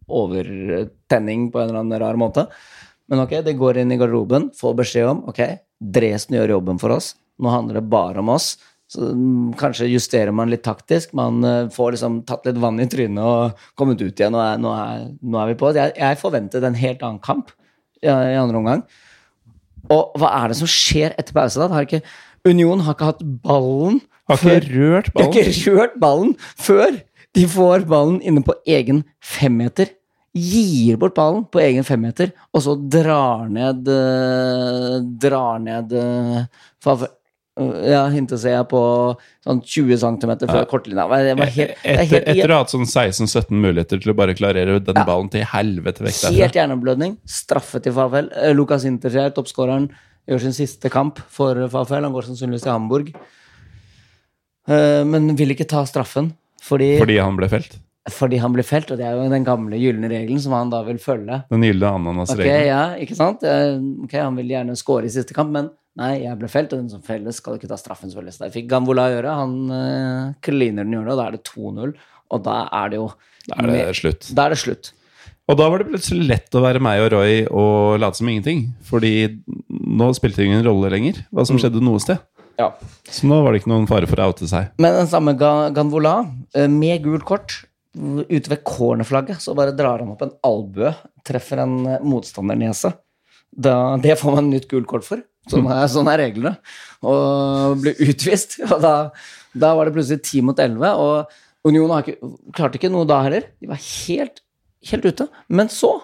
overtenning på en eller annen rar måte. Men ok, de går inn i garderoben, får beskjed om ok, Dresden gjør jobben for oss. Nå handler det bare om oss. Så mm, Kanskje justerer man litt taktisk. Man eh, får liksom tatt litt vann i trynet og kommet ut igjen. Nå er, nå er, nå er vi på. Jeg, jeg forventet en helt annen kamp i, andre omgang. Og hva er det som skjer etter pause? da? Har ikke, Union har ikke hatt ballen Har ikke rørt de har ballen. ikke rørt ballen før de får ballen inne på egen femmeter. Gir bort ballen på egen femmeter, og så drar ned eh, Drar ned eh, fa- eh, Ja, hintet ser jeg på sånn 20 cm fra Ja. kortlinja. Helt, er Etter, helt, etter å ha hatt sånn 16-17 muligheter til å bare klarere den ballen til helvete vekk Helt derfra. hjerneblødning. Straffe til Favell. Eh, Lukas Interskjær, toppskåreren, gjør sin siste kamp for Favell. Han går sannsynligvis til Hamburg. Eh, Men vil ikke ta straffen fordi, Fordi han ble felt. Fordi han blir felt, og det er jo den gamle gylne regelen som han da vil følge. Den gylne ananasregelen. Okay, ja, ikke sant? Eh, Ok, Han vil gjerne score i siste kamp, men nei, jeg ble felt, og den som felles, skal ikke ta straffen. selvfølgelig. Så det fikk Gambola gjøre. Han uh, kliner den gjøre og da er det 2-0. Og da er det jo Da er det slutt. Da er det slutt. Og da var det plutselig lett å være meg og Roy og late som ingenting. Fordi nå spilte det ingen rolle lenger hva som skjedde noe sted. Ja. Så nå var det ikke noen fare for å oute seg. Men den samme Ganvola, eh, med gult kort, ute ved cornerflagget, så bare drar han opp en albue, treffer en motstander motstandernese. Da, det får man nytt gult kort for. Sånn er, sånn er reglene. Og blir utvist. Og da, da var det plutselig 10 mot 11, og Union har ikke, klarte ikke noe da heller. De var helt, helt ute. Men så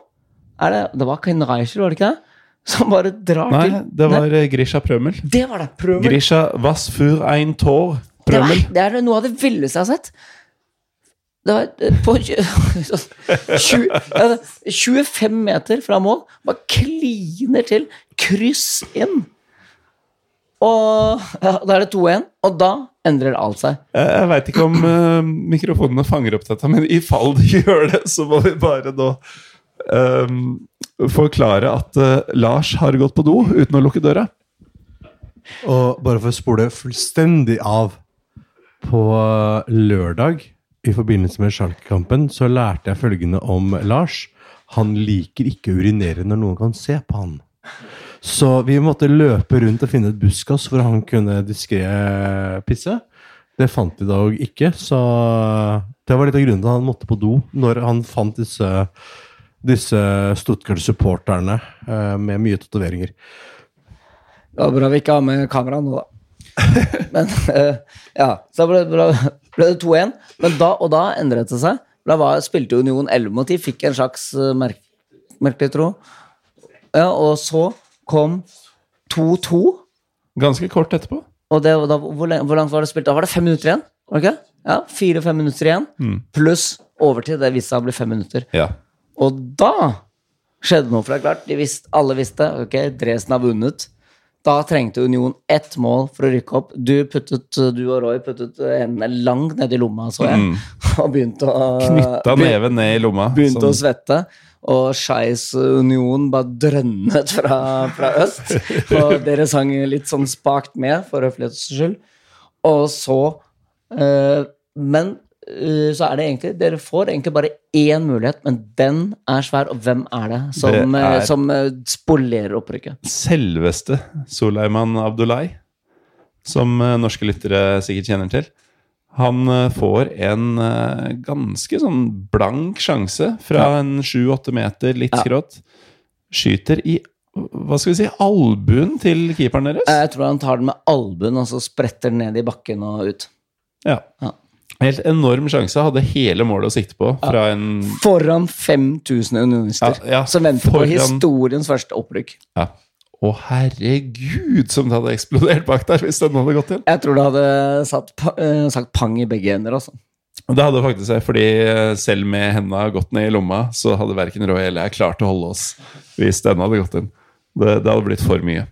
er det Det var Kain Reichel, var det ikke det? Som bare drar Nei, til det var eh, Grisha Prømel. Det var det! Prømmel Grisha was für ein Tor. Det, var, det er noe av det villeste jeg har sett. Det var eh, på tjue- tjue- ja, 25 meter fra mål. Bare kliner til. Kryss inn. Og ja, da er det 2-1, og da endrer alt seg. Jeg veit ikke om uh, mikrofonene fanger opp dette, men i fall de gjør det, så må vi bare nå um, forklare at uh, Lars har gått på do uten å lukke døra. Og bare for å spole fullstendig av På lørdag, i forbindelse med Schalke-kampen, så lærte jeg følgende om Lars. Han liker ikke å urinere når noen kan se på han. Så vi måtte løpe rundt og finne et buskas hvor han kunne diskré pisse. Det fant vi dog ikke, så det var litt av grunnen til at han måtte på do når han fant disse, disse Stuttgart-supporterne eh, med mye tatoveringer. Det var bra vi ikke har med kamera nå, da. Men eh, ja, så ble, ble, ble det 2-1. Men da, og da endret det seg. Da var, spilte Union 11 mot 10, fikk en slags uh, merk, merkelig tro. Ja, og så kom 2-2. Ganske kort etterpå. Og det, da, hvor, lenge- hvor langt var det spilt? Da var det fem minutter igjen. Var det ikke? Ja, Fire-fem minutter igjen. Mm. Pluss overtid. Det viste seg å bli fem minutter. Ja. Og da skjedde noe, for det er klart, de visste, alle visste ok, Dresden har vunnet. Da trengte Union ett mål for å rykke opp. Du, puttet, du og Roy puttet hendene langt ned i lomma, så jeg, Mm. og begynte å Knytta neven ned i lomma. Begynte sånn. å svette. Og Skeis Union bare drønnet fra, fra øst. Og dere sang litt sånn spakt med, for høflighets skyld. Og så eh, Men så er det egentlig Dere får egentlig bare én mulighet, men den er svær. Og hvem er det som, Det eh, er- som eh, spolerer opprykket? Selveste Soleiman Abdullahi, som eh, norske lyttere sikkert kjenner til. Han eh, får en eh, ganske sånn blank sjanse fra en sju-åtte meter, litt skrått. Skyter i hva skal vi si, albuen til keeperen deres. Jeg tror han tar den med albuen og så spretter den ned i bakken og ut. Ja. Ja. Helt enorm sjanse. Hadde hele målet å sikte på fra en Foran 5000 unionister Ja, ja, som venter på historiens første opprykk. Ja. Å, herregud, som det hadde eksplodert bak der hvis den hadde gått inn. Jeg tror det hadde satt, eh, sagt pang i begge ender. Altså. Det hadde faktisk jeg, fordi selv med henda gått ned i lomma, så hadde verken Roy eller jeg klart å holde oss hvis den hadde gått inn. Det, det hadde blitt for mye.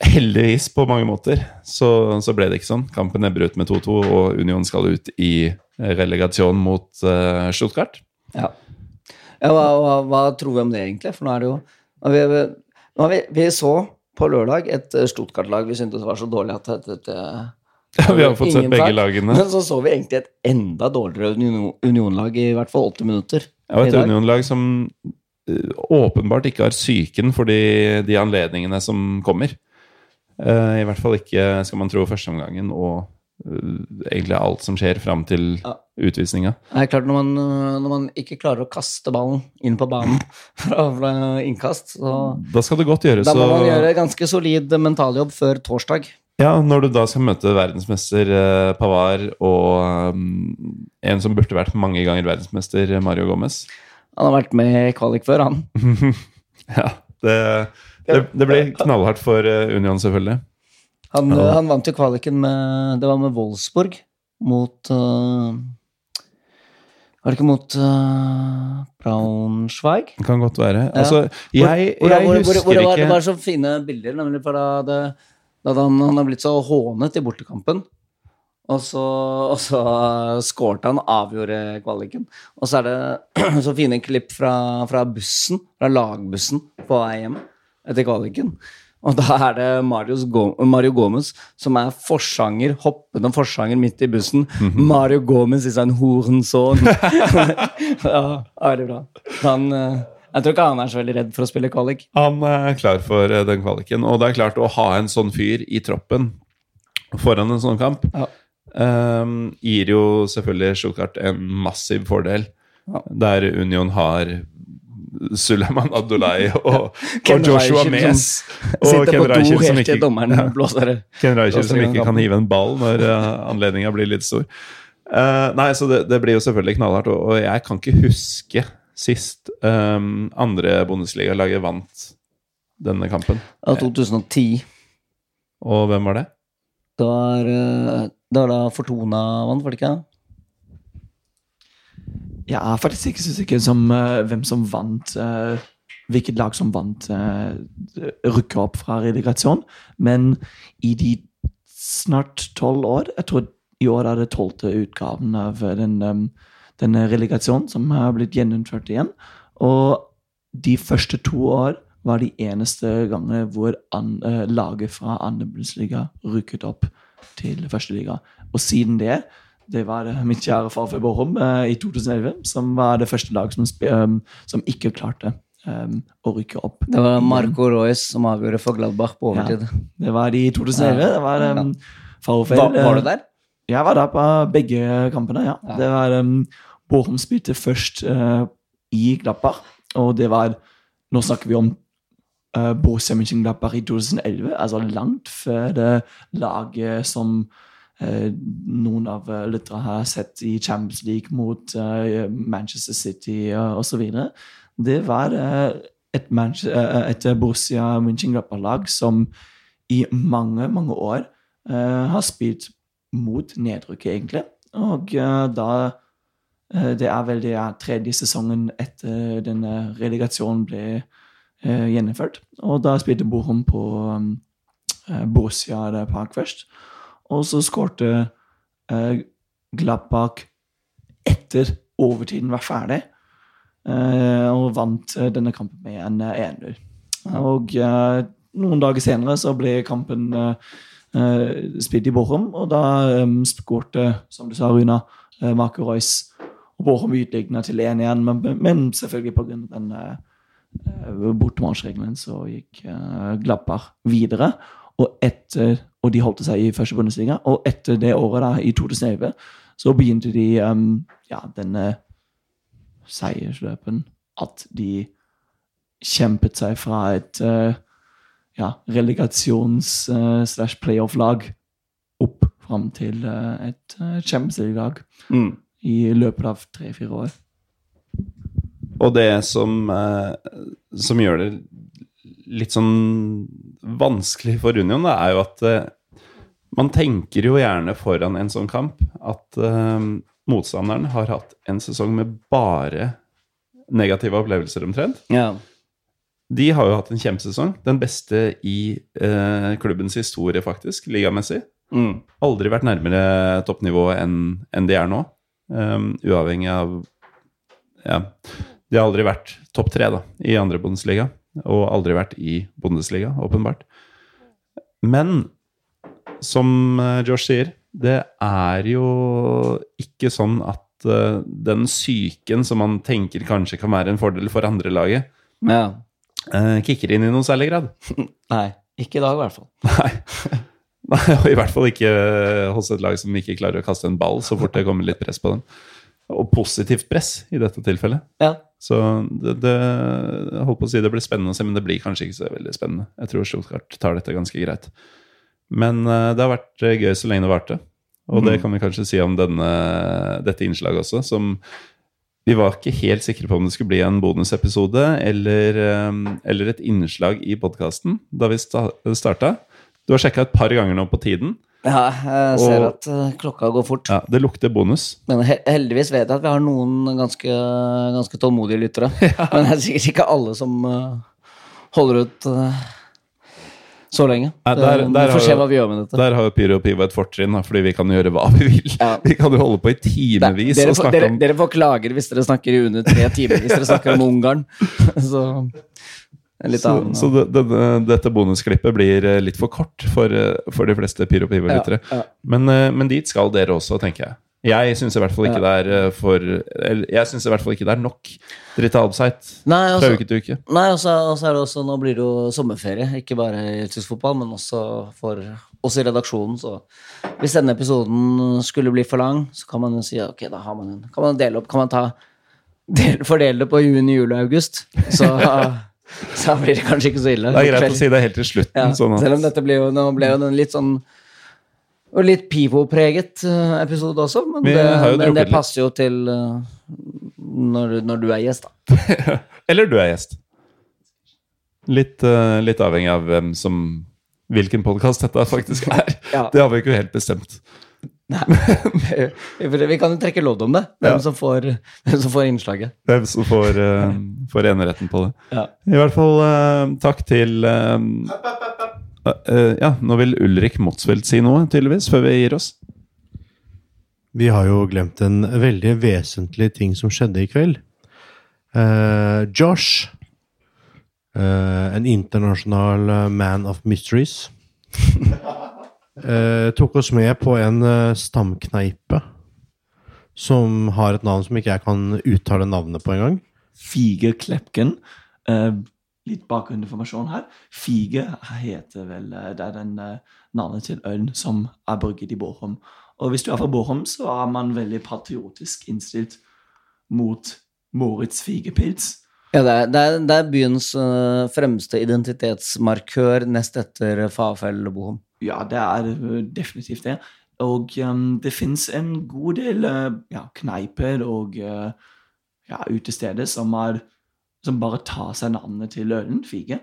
Heldigvis, på mange måter, så, så ble det ikke sånn. Kampen ebber ut med 2-2, og Union skal ut i relegasjon mot uh, Stuttgart. Ja. Ja, hva, hva, hva tror vi om det, egentlig? For nå er det jo vi, vi, vi, så på lørdag et eh, Stuttgart-lag vi syntes var så dårlig at det, det, Ja, vi har fått sett begge lagene. Men så så vi egentlig et enda dårligere Union- Union-lag i hvert fall 80 minutter. Ja, et. Union-lag som eh, åpenbart ikke har psyken for de, de anledningene som kommer. Eh, I hvert fall ikke, skal man tro, førsteomgangen og eh, egentlig alt som skjer fram til Ja. utvisninga. Det er klart, når man, øh, når man ikke klarer å kaste ballen inn på banen fra, innkast, så Da skal det godt gjøres da må man gjøre ganske solid mentaljobb før torsdag. Ja, når du da skal møte verdensmester eh, Pavard og um, en som burde vært mange ganger verdensmester, Mario Gomez. Han har vært med i kvalik før, han. Ja, det, det, det blir knallhardt for eh, Union, selvfølgelig. Han, Ja. øh, han vant jo kvaliken med Det var med Wolfsburg mot uh, Var det ikke mot uh, Braunschweig? Det kan godt være. Ja. Altså, Hvor- jeg, hvor, jeg hvor, hvor, husker hvor det, var, ikke det var så fine bilder, nemlig for da, det, da han, han har blitt så hånet i bortekampen. Og så, og så skårte han avgjorde kvaliken. Og så er det så fine klipp fra, fra bussen, fra lagbussen på vei hjem etter kvaliken. Og da er det Marius Go Mario Gomez som er forsanger, hoppende forsanger midt i bussen. Mhm. Mario Gomez is en horenson. ja, veldig bra. Han, eh, jeg tror ikke han er så veldig redd for å spille kvalik. Han er klar for eh, den kvaliken. Og det er klart, å ha en sånn fyr i troppen foran en sånn kamp Ja. um, gir jo selvfølgelig Stuttgart en massiv fordel. Ja. Der Union har Suleiman Abdullahi og, og Joshua Mes. Og Ken Reichel som ikke, blåser Ken Reichel som ikke kan hive en ball når uh, anledninga blir litt stor. Uh, nei, så det, det blir jo selvfølgelig knallhardt. Og, og jeg kan ikke huske sist um, andre Bundesliga-laget vant denne kampen. Av 2010. Og hvem var det? Det var, eh, det var da Fortuna vant, var det ikke? Jeg er faktisk ikke så sikker som eh, hvem som vant. eh, hvilket lag som vant uh, rykker opp fra relegasjon. Men i de snart tolv år Jeg tror i år er det tolvte utgaven av eh, den, um, denne relegasjonen som har blitt gjennomført igjen. Og de første to år var de eneste gangene hvor an, laget fra andre Bundesliga rykket opp til førsteliga. Og siden det det var det mitt kjære farfar Borum uh, i 2011, som var det første lag som, um, som ikke klarte um, å rykke opp. Det var. Marco Royce som avgjorde for Gladbach på overtid. Det var i 2011. Det var um, Farfar. Var, var du der? Jeg var der på begge kampene, ja. Ja. Det var um, Bochum spilte først uh, i Gladbach, og det var Nå snakker vi om uh, Borussia Mönchengladbach i 2011, altså langt før det laget som noen av uh, lyttere har sett i Champions League mot uh, Manchester City uh, osv. Det var et, et Borussia Mönchengladbach-lag som i mange, mange år har spilt mot nedrykket, egentlig. Og eh, da eh, Det er vel det tredje sesongen etter denne relegasjonen ble eh, gjennomført. Og da spilte Bochum på eh, Borussia Park først. Og så skårte eh, Gladbach etter overtiden var ferdig, eh, og vant eh, denne kampen med en eh, 1-0. Og eh, noen dager senere så ble kampen eh, spilt i Borum, og da um, skårte, som du sa, Runa, eh, Marco Reus og Borum utligna til 1-1, men, men selvfølgelig pga. den bortemannsregelen så gikk Gladbach videre. Og, etter, og de holdt seg i første Bundesliga. Og etter det året, da, i 2011, så begynte de um, ja, denne seiersløpen. At de kjempet seg fra et uh, ja, relegasjons- uh, slash playoff-lag opp fram til uh, et uh, Champions League-lag Mm. i løpet av tre-fire år. Og det som, eh, som gjør det litt sånn vanskelig for Union, da, er jo at uh, man tenker jo gjerne foran en sånn kamp at uh, motstanderen har hatt en sesong med bare negative opplevelser omtrent. Ja. De har jo hatt en kjempesesong. Den beste i uh, klubbens historie, faktisk, ligamessig. Mm. Aldri vært nærmere toppnivået enn en de er nå. Um, uavhengig av Ja. De har aldri vært topp tre da, i andre Bundesliga, og aldri vært i Bundesliga, åpenbart. Men som eh, Josh sier, det er jo ikke sånn at eh, den psyken som man tenker kanskje kan være en fordel for andre laget, ja. eh, kicker inn i noen særlig grad. Nei, ikke i dag i hvert fall. Nei. Nei, og I hvert fall ikke hos et lag som ikke klarer å kaste en ball så fort det kommer litt press på dem. Og positivt press i dette tilfellet. Ja. Så det, det jeg holdt på å si det blir spennende å se, men det blir kanskje ikke så veldig spennende. Jeg tror Stuttgart tar dette ganske greit. Men eh, det har vært eh, gøy så lenge det varte. Og det Mm. kan vi kanskje si om denne, dette innslaget også, som vi var ikke helt sikre på om det skulle bli en bonusepisode eller, eh, eller et innslag i podkasten da vi sta starta. Du har sjekka et par ganger nå på tiden. Ja, jeg ser Og- at eh, klokka går fort. Ja, Det lukter bonus. Men heldigvis vet jeg at vi har noen ganske, ganske tålmodige lyttere. Men det er sikkert ikke alle som eh, holder ut eh, så lenge. Nei, der, der, vi får se hva vi gjør med dette. der har jo Pyro og Pivo et fortrinn, fordi vi kan gjøre hva vi vil. Ja. Vi kan jo holde på i timevis dere, dere, dere får klager hvis dere snakker i under tre timer hvis dere snakker om Ungarn. så Så, annen, så det, det, dette bonusklippet blir eh, litt for kort for, eh, for de fleste Pyro Pivo-lyttere. Ja, ja. Men, eh, men dit skal dere også, tenker jeg. Jeg syns i hvert fall ikke Ja. det er for Jeg synes i hvert fall ikke det er nok av upside fra altså- uke til uke. Nei, og så og så er det også Nå blir det jo sommerferie, ikke bare i tysk fotball, men også for oss i redaksjonen. Så hvis denne episoden skulle bli for lang, så kan man jo si ok, da har man en Kan man dele opp Kan man ta del, Fordele det på juni, juli og august. Så, så blir det kanskje ikke så ille. Det er greit å si det helt til slutten. Ja, sånn at, selv om dette ble jo, nå ble jo en litt sånn og litt pivo-preget eh, episode også, men, det, men det passer jo til eh, når, du- når du er gjest, da. Eller du er gjest. Litt, eh, litt avhengig av hvem som hvilken podkast dette faktisk er. Ja. Det har vi ikke helt bestemt. Vi kan jo trekke lodd om det. Hvem, Ja. som, får, hvem som får innslaget. Hvem som får, uh, får eneretten på det. Ja. I hvert fall uh, takk til uh, eh, Ja, nå vil Ulrik Motsveld si noe, tydeligvis, før vi gir oss. Vi har jo glemt en veldig vesentlig ting som skjedde i kveld. Eh, Josh, eh, en internasjonal man of mysteries, eh, tok oss med på en eh, stamkneipe som har et navn som ikke jeg kan uttale navnet på engang. Fige Klepken. Eh, litt bakgrunnsinformasjon her. Fige heter vel eh, Det er den eh, navnet til ølen som er brygget i Bornholm. Og hvis du er fra Bornholm, så er man veldig patriotisk innstilt mot Moritz Figerpils. Ja, det er, det er, det er byens eh, fremste identitetsmarkør nest etter Fafell og Bohom. Ja, det er eh, definitivt det. Og um, det fins en god del uh, ja, kneiper og uh, ja, utesteder som, er, som bare tar seg navnet til ølen, Fige.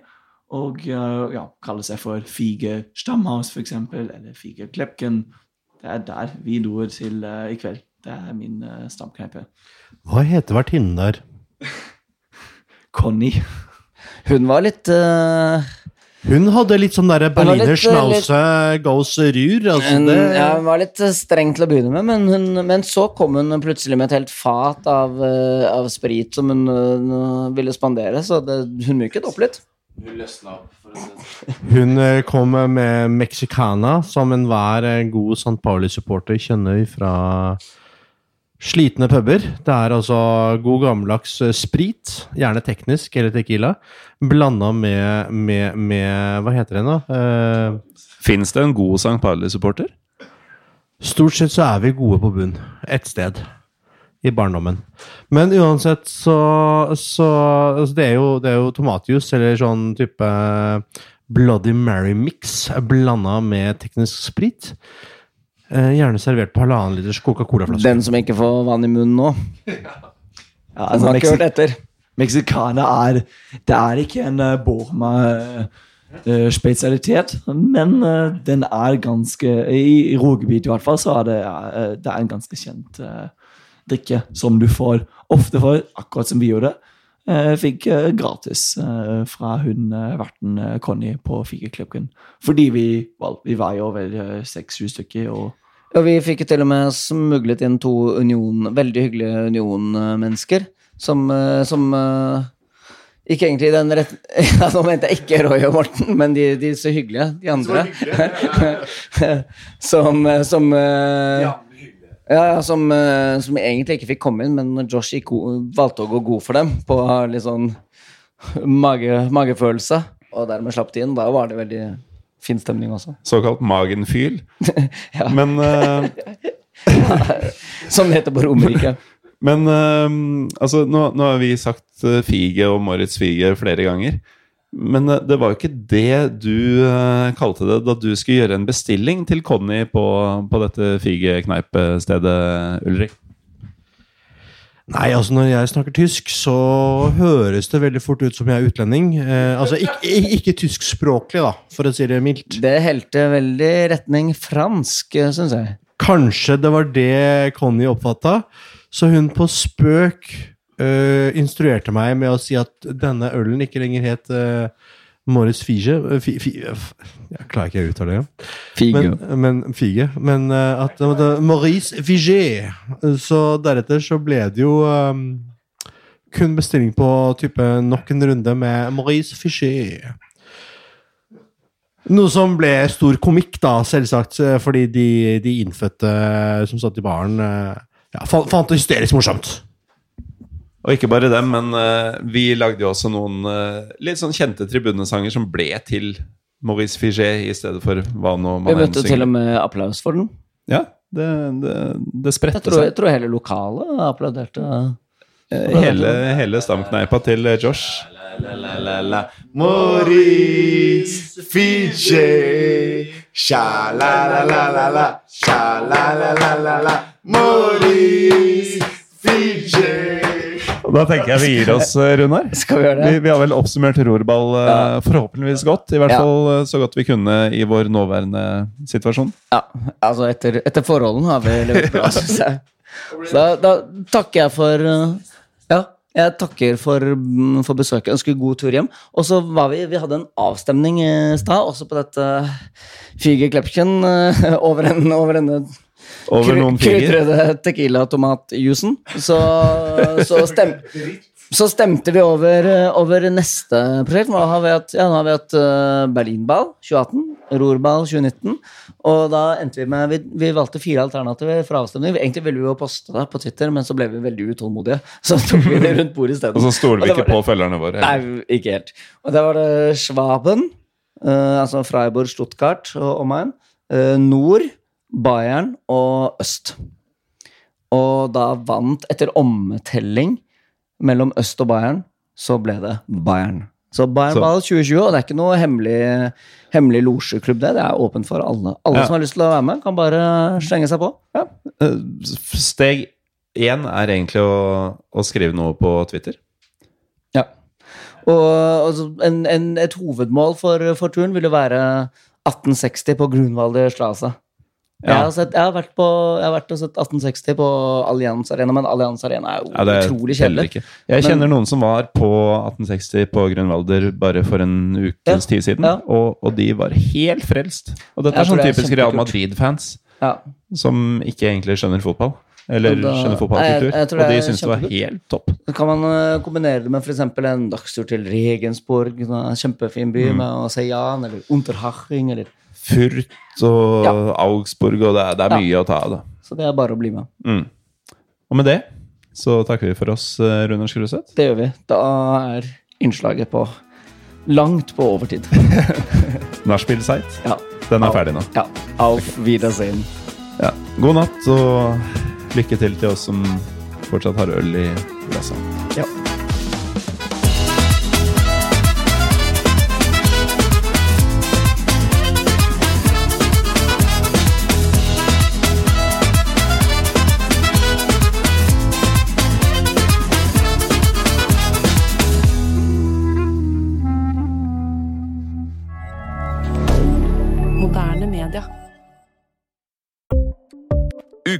Og uh, ja, kaller seg for Fige Stamhaus, f.eks., eller Fige Klepken. Det er der vi dro til i kveld. Det er min uh, stamkneipe. Hva heter vertinnen der? Conny. Hun var litt eh, Hun hadde litt sånn derre Berliner eh, Schnauze goes rur. Altså hun, ja, hun var litt eh, streng til å begynne med, men, hun, men så kom hun plutselig med et helt fat av, eh, av sprit som hun hun ville spandere, så det, hun myket opp litt. Hun løsna opp, sånn. Hun eh, kom med Mexicana, som enhver eh, god St. Pauli-supporter kjenner fra slitne puber. Det er altså god gammeldags eh, sprit, gjerne teknisk eller tequila, blanda med, med, med Hva heter det nå? Eh, Fins det en god St. Pauli-supporter? Stort sett så er vi gode på bunn. Ett sted. I barndommen. Men uansett så, så altså det, er jo, det er jo tomatjus, eller sånn type Bloody Mary-mix blanda med teknisk sprit. Eh, gjerne servert på halvannen liters Coca-Cola-flaske. Den som ikke får vann i munnen nå. Ja, altså, har ikke hørt etter. Mexicana er Det er ikke en uh, Borma-spesialitet, men uh, den er ganske I, i Rogebiet i hvert fall, så er det, eh, det er en ganske kjent eh, drikke som du får ofte får, akkurat som vi gjorde. Uh, fikk eh, gratis eh, fra hun verten Conny på Fikerklubben. Fordi vi, well, vi var jo over seks-sju stykker. og ja, vi fikk til og med smuglet inn to union, veldig hyggelige union-mennesker. Som, eh, som eh, ikke egentlig i den rett... Ja, nå mente jeg ikke Roy og Morten, men de, de så hyggelige, de andre. Så hyggelige, ja, ja, som eh, ja, ja, som, eh, som egentlig ikke fikk komme inn, men Josh gikk, valgte å gå god for dem på litt sånn mage, magefølelse. Og dermed slapp de inn. Da var det veldig fin stemning også. Såkalt magenfyl. Men eh, Som det heter på Romerike. Men uh, altså, nå, nå har vi sagt Fige og Moritz Fige flere ganger. Men eh, det var jo ikke det du eh, kalte det da du skulle gjøre en bestilling til Conny på, på dette Fige-kneipestedet, Ulrik. Nei, altså når jeg snakker tysk, så høres det veldig fort ut som jeg er utlending. Eh, altså ikke, ikke, ikke tyskspråklig, da, for å si det mildt. Det helte veldig retning fransk, syns jeg. Kanskje det var det Conny oppfatta, så hun på spøk eh, instruerte meg med å si at denne ølen ikke lenger het uh, Morris Fige fi, fi, Jeg klarer ikke å uttale det. Fige. Men, men, Fige. Men uh, at det Maurice Fige. Så deretter så ble det jo um, kun bestilling på type nok en runde med Maurice Fige. Noe som ble stor komikk, da, selvsagt, fordi de, de innfødte som satt i baren, ja, fant det hysterisk morsomt. Og ikke bare dem, men uh, vi lagde jo også noen uh, litt sånn kjente tribunesanger som ble til Maurice Figet i stedet for hva nå Vi møtte til og med applaus for den. Ja, det, det, det Jeg spredte seg. jeg tror hele lokalet applauderte. Eh, Hele, hele stamkneipa til Josh. Maurice Fije, sha-la-la-la-la-la, sha-la-la-la-la-la, Maurice Fije. Da tenker jeg vi gir oss, eh, Runar. Skal vi gjøre det? Vi, vi har vel oppsummert rorball ja. forhåpentligvis godt. I hvert Ja. fall eh, så godt vi kunne i vår nåværende situasjon. Ja, altså etter, etter forholdene har vi levert bra, synes jeg. Så da, da takker jeg for Ja, jeg takker for, mm, for besøket. Ønsker god tur hjem. Og så var vi Vi hadde en avstemning i stad, også på dette Figer Klepken, over, en, over denne Over noen figer. krydrede tequila-tomatjuicen. Så, så, stem, så stemte vi over, over neste prosjekt. Nå har vi hatt, ja, eh, Berlinball 2018, Rorball 2019. Og da endte vi med Vi, vi valgte fire alternativer for avstemning. Egentlig ville vi jo poste det på Twitter, men så ble vi veldig utålmodige. Så tok vi det rundt bordet isteden. Og så stoler vi ikke på følgerne våre. Nei, ikke helt. Og da var det Schwaben, Uh, altså Freiburg, Stuttgart og omegn. Uh, nord, Bayern og øst. Og da vant, etter omtelling mellom øst og Bayern, så ble det Bayern. Så Bayern Ball 2020, og det er ikke noe hemmelig, hemmelig losjeklubb, det. Det er åpent for alle. Alle Ja. som har lyst til å være med, kan bare slenge seg på. Ja. Steg én er egentlig å, å skrive noe på Twitter. Ja. Og en, en, et hovedmål for, for turen vil jo være 1860 på Grunwalder Strasse. Jeg, har sett, jeg, har vært på, jeg har vært og sett 1860 på Allianz Arena, men Allianz Arena er jo Ja, er utrolig kjedelig. Jeg Men- kjenner noen som var på 1860 på Grønvalder bare for en ukes tid siden, ja. og, og de var helt frelst. Og dette er sånn er typisk Real. Madrid-fans Ja. som ikke egentlig skjønner fotball. Eller da- skjønner fotballkultur. Og de syns det var helt topp. Så kan man eh, kombinere det med f.eks. en dagstur til Regensburg, en kjempefin by, Mm. med å se Jan, eller Unterhaching, eller Furt og Ja. Augsburg, og det er, det er Ja. mye å ta av. Så det er bare å bli med. Mm. Og med det så takker vi for oss, Rune Runar Skruseth. Det gjør vi. Da er innslaget på langt på overtid. Nachspiel-seit. Ja. Den er ferdig nå. Ja. Auf Wiedersehen. Ja. God natt, og lykke til til oss som fortsatt har øl i glasset.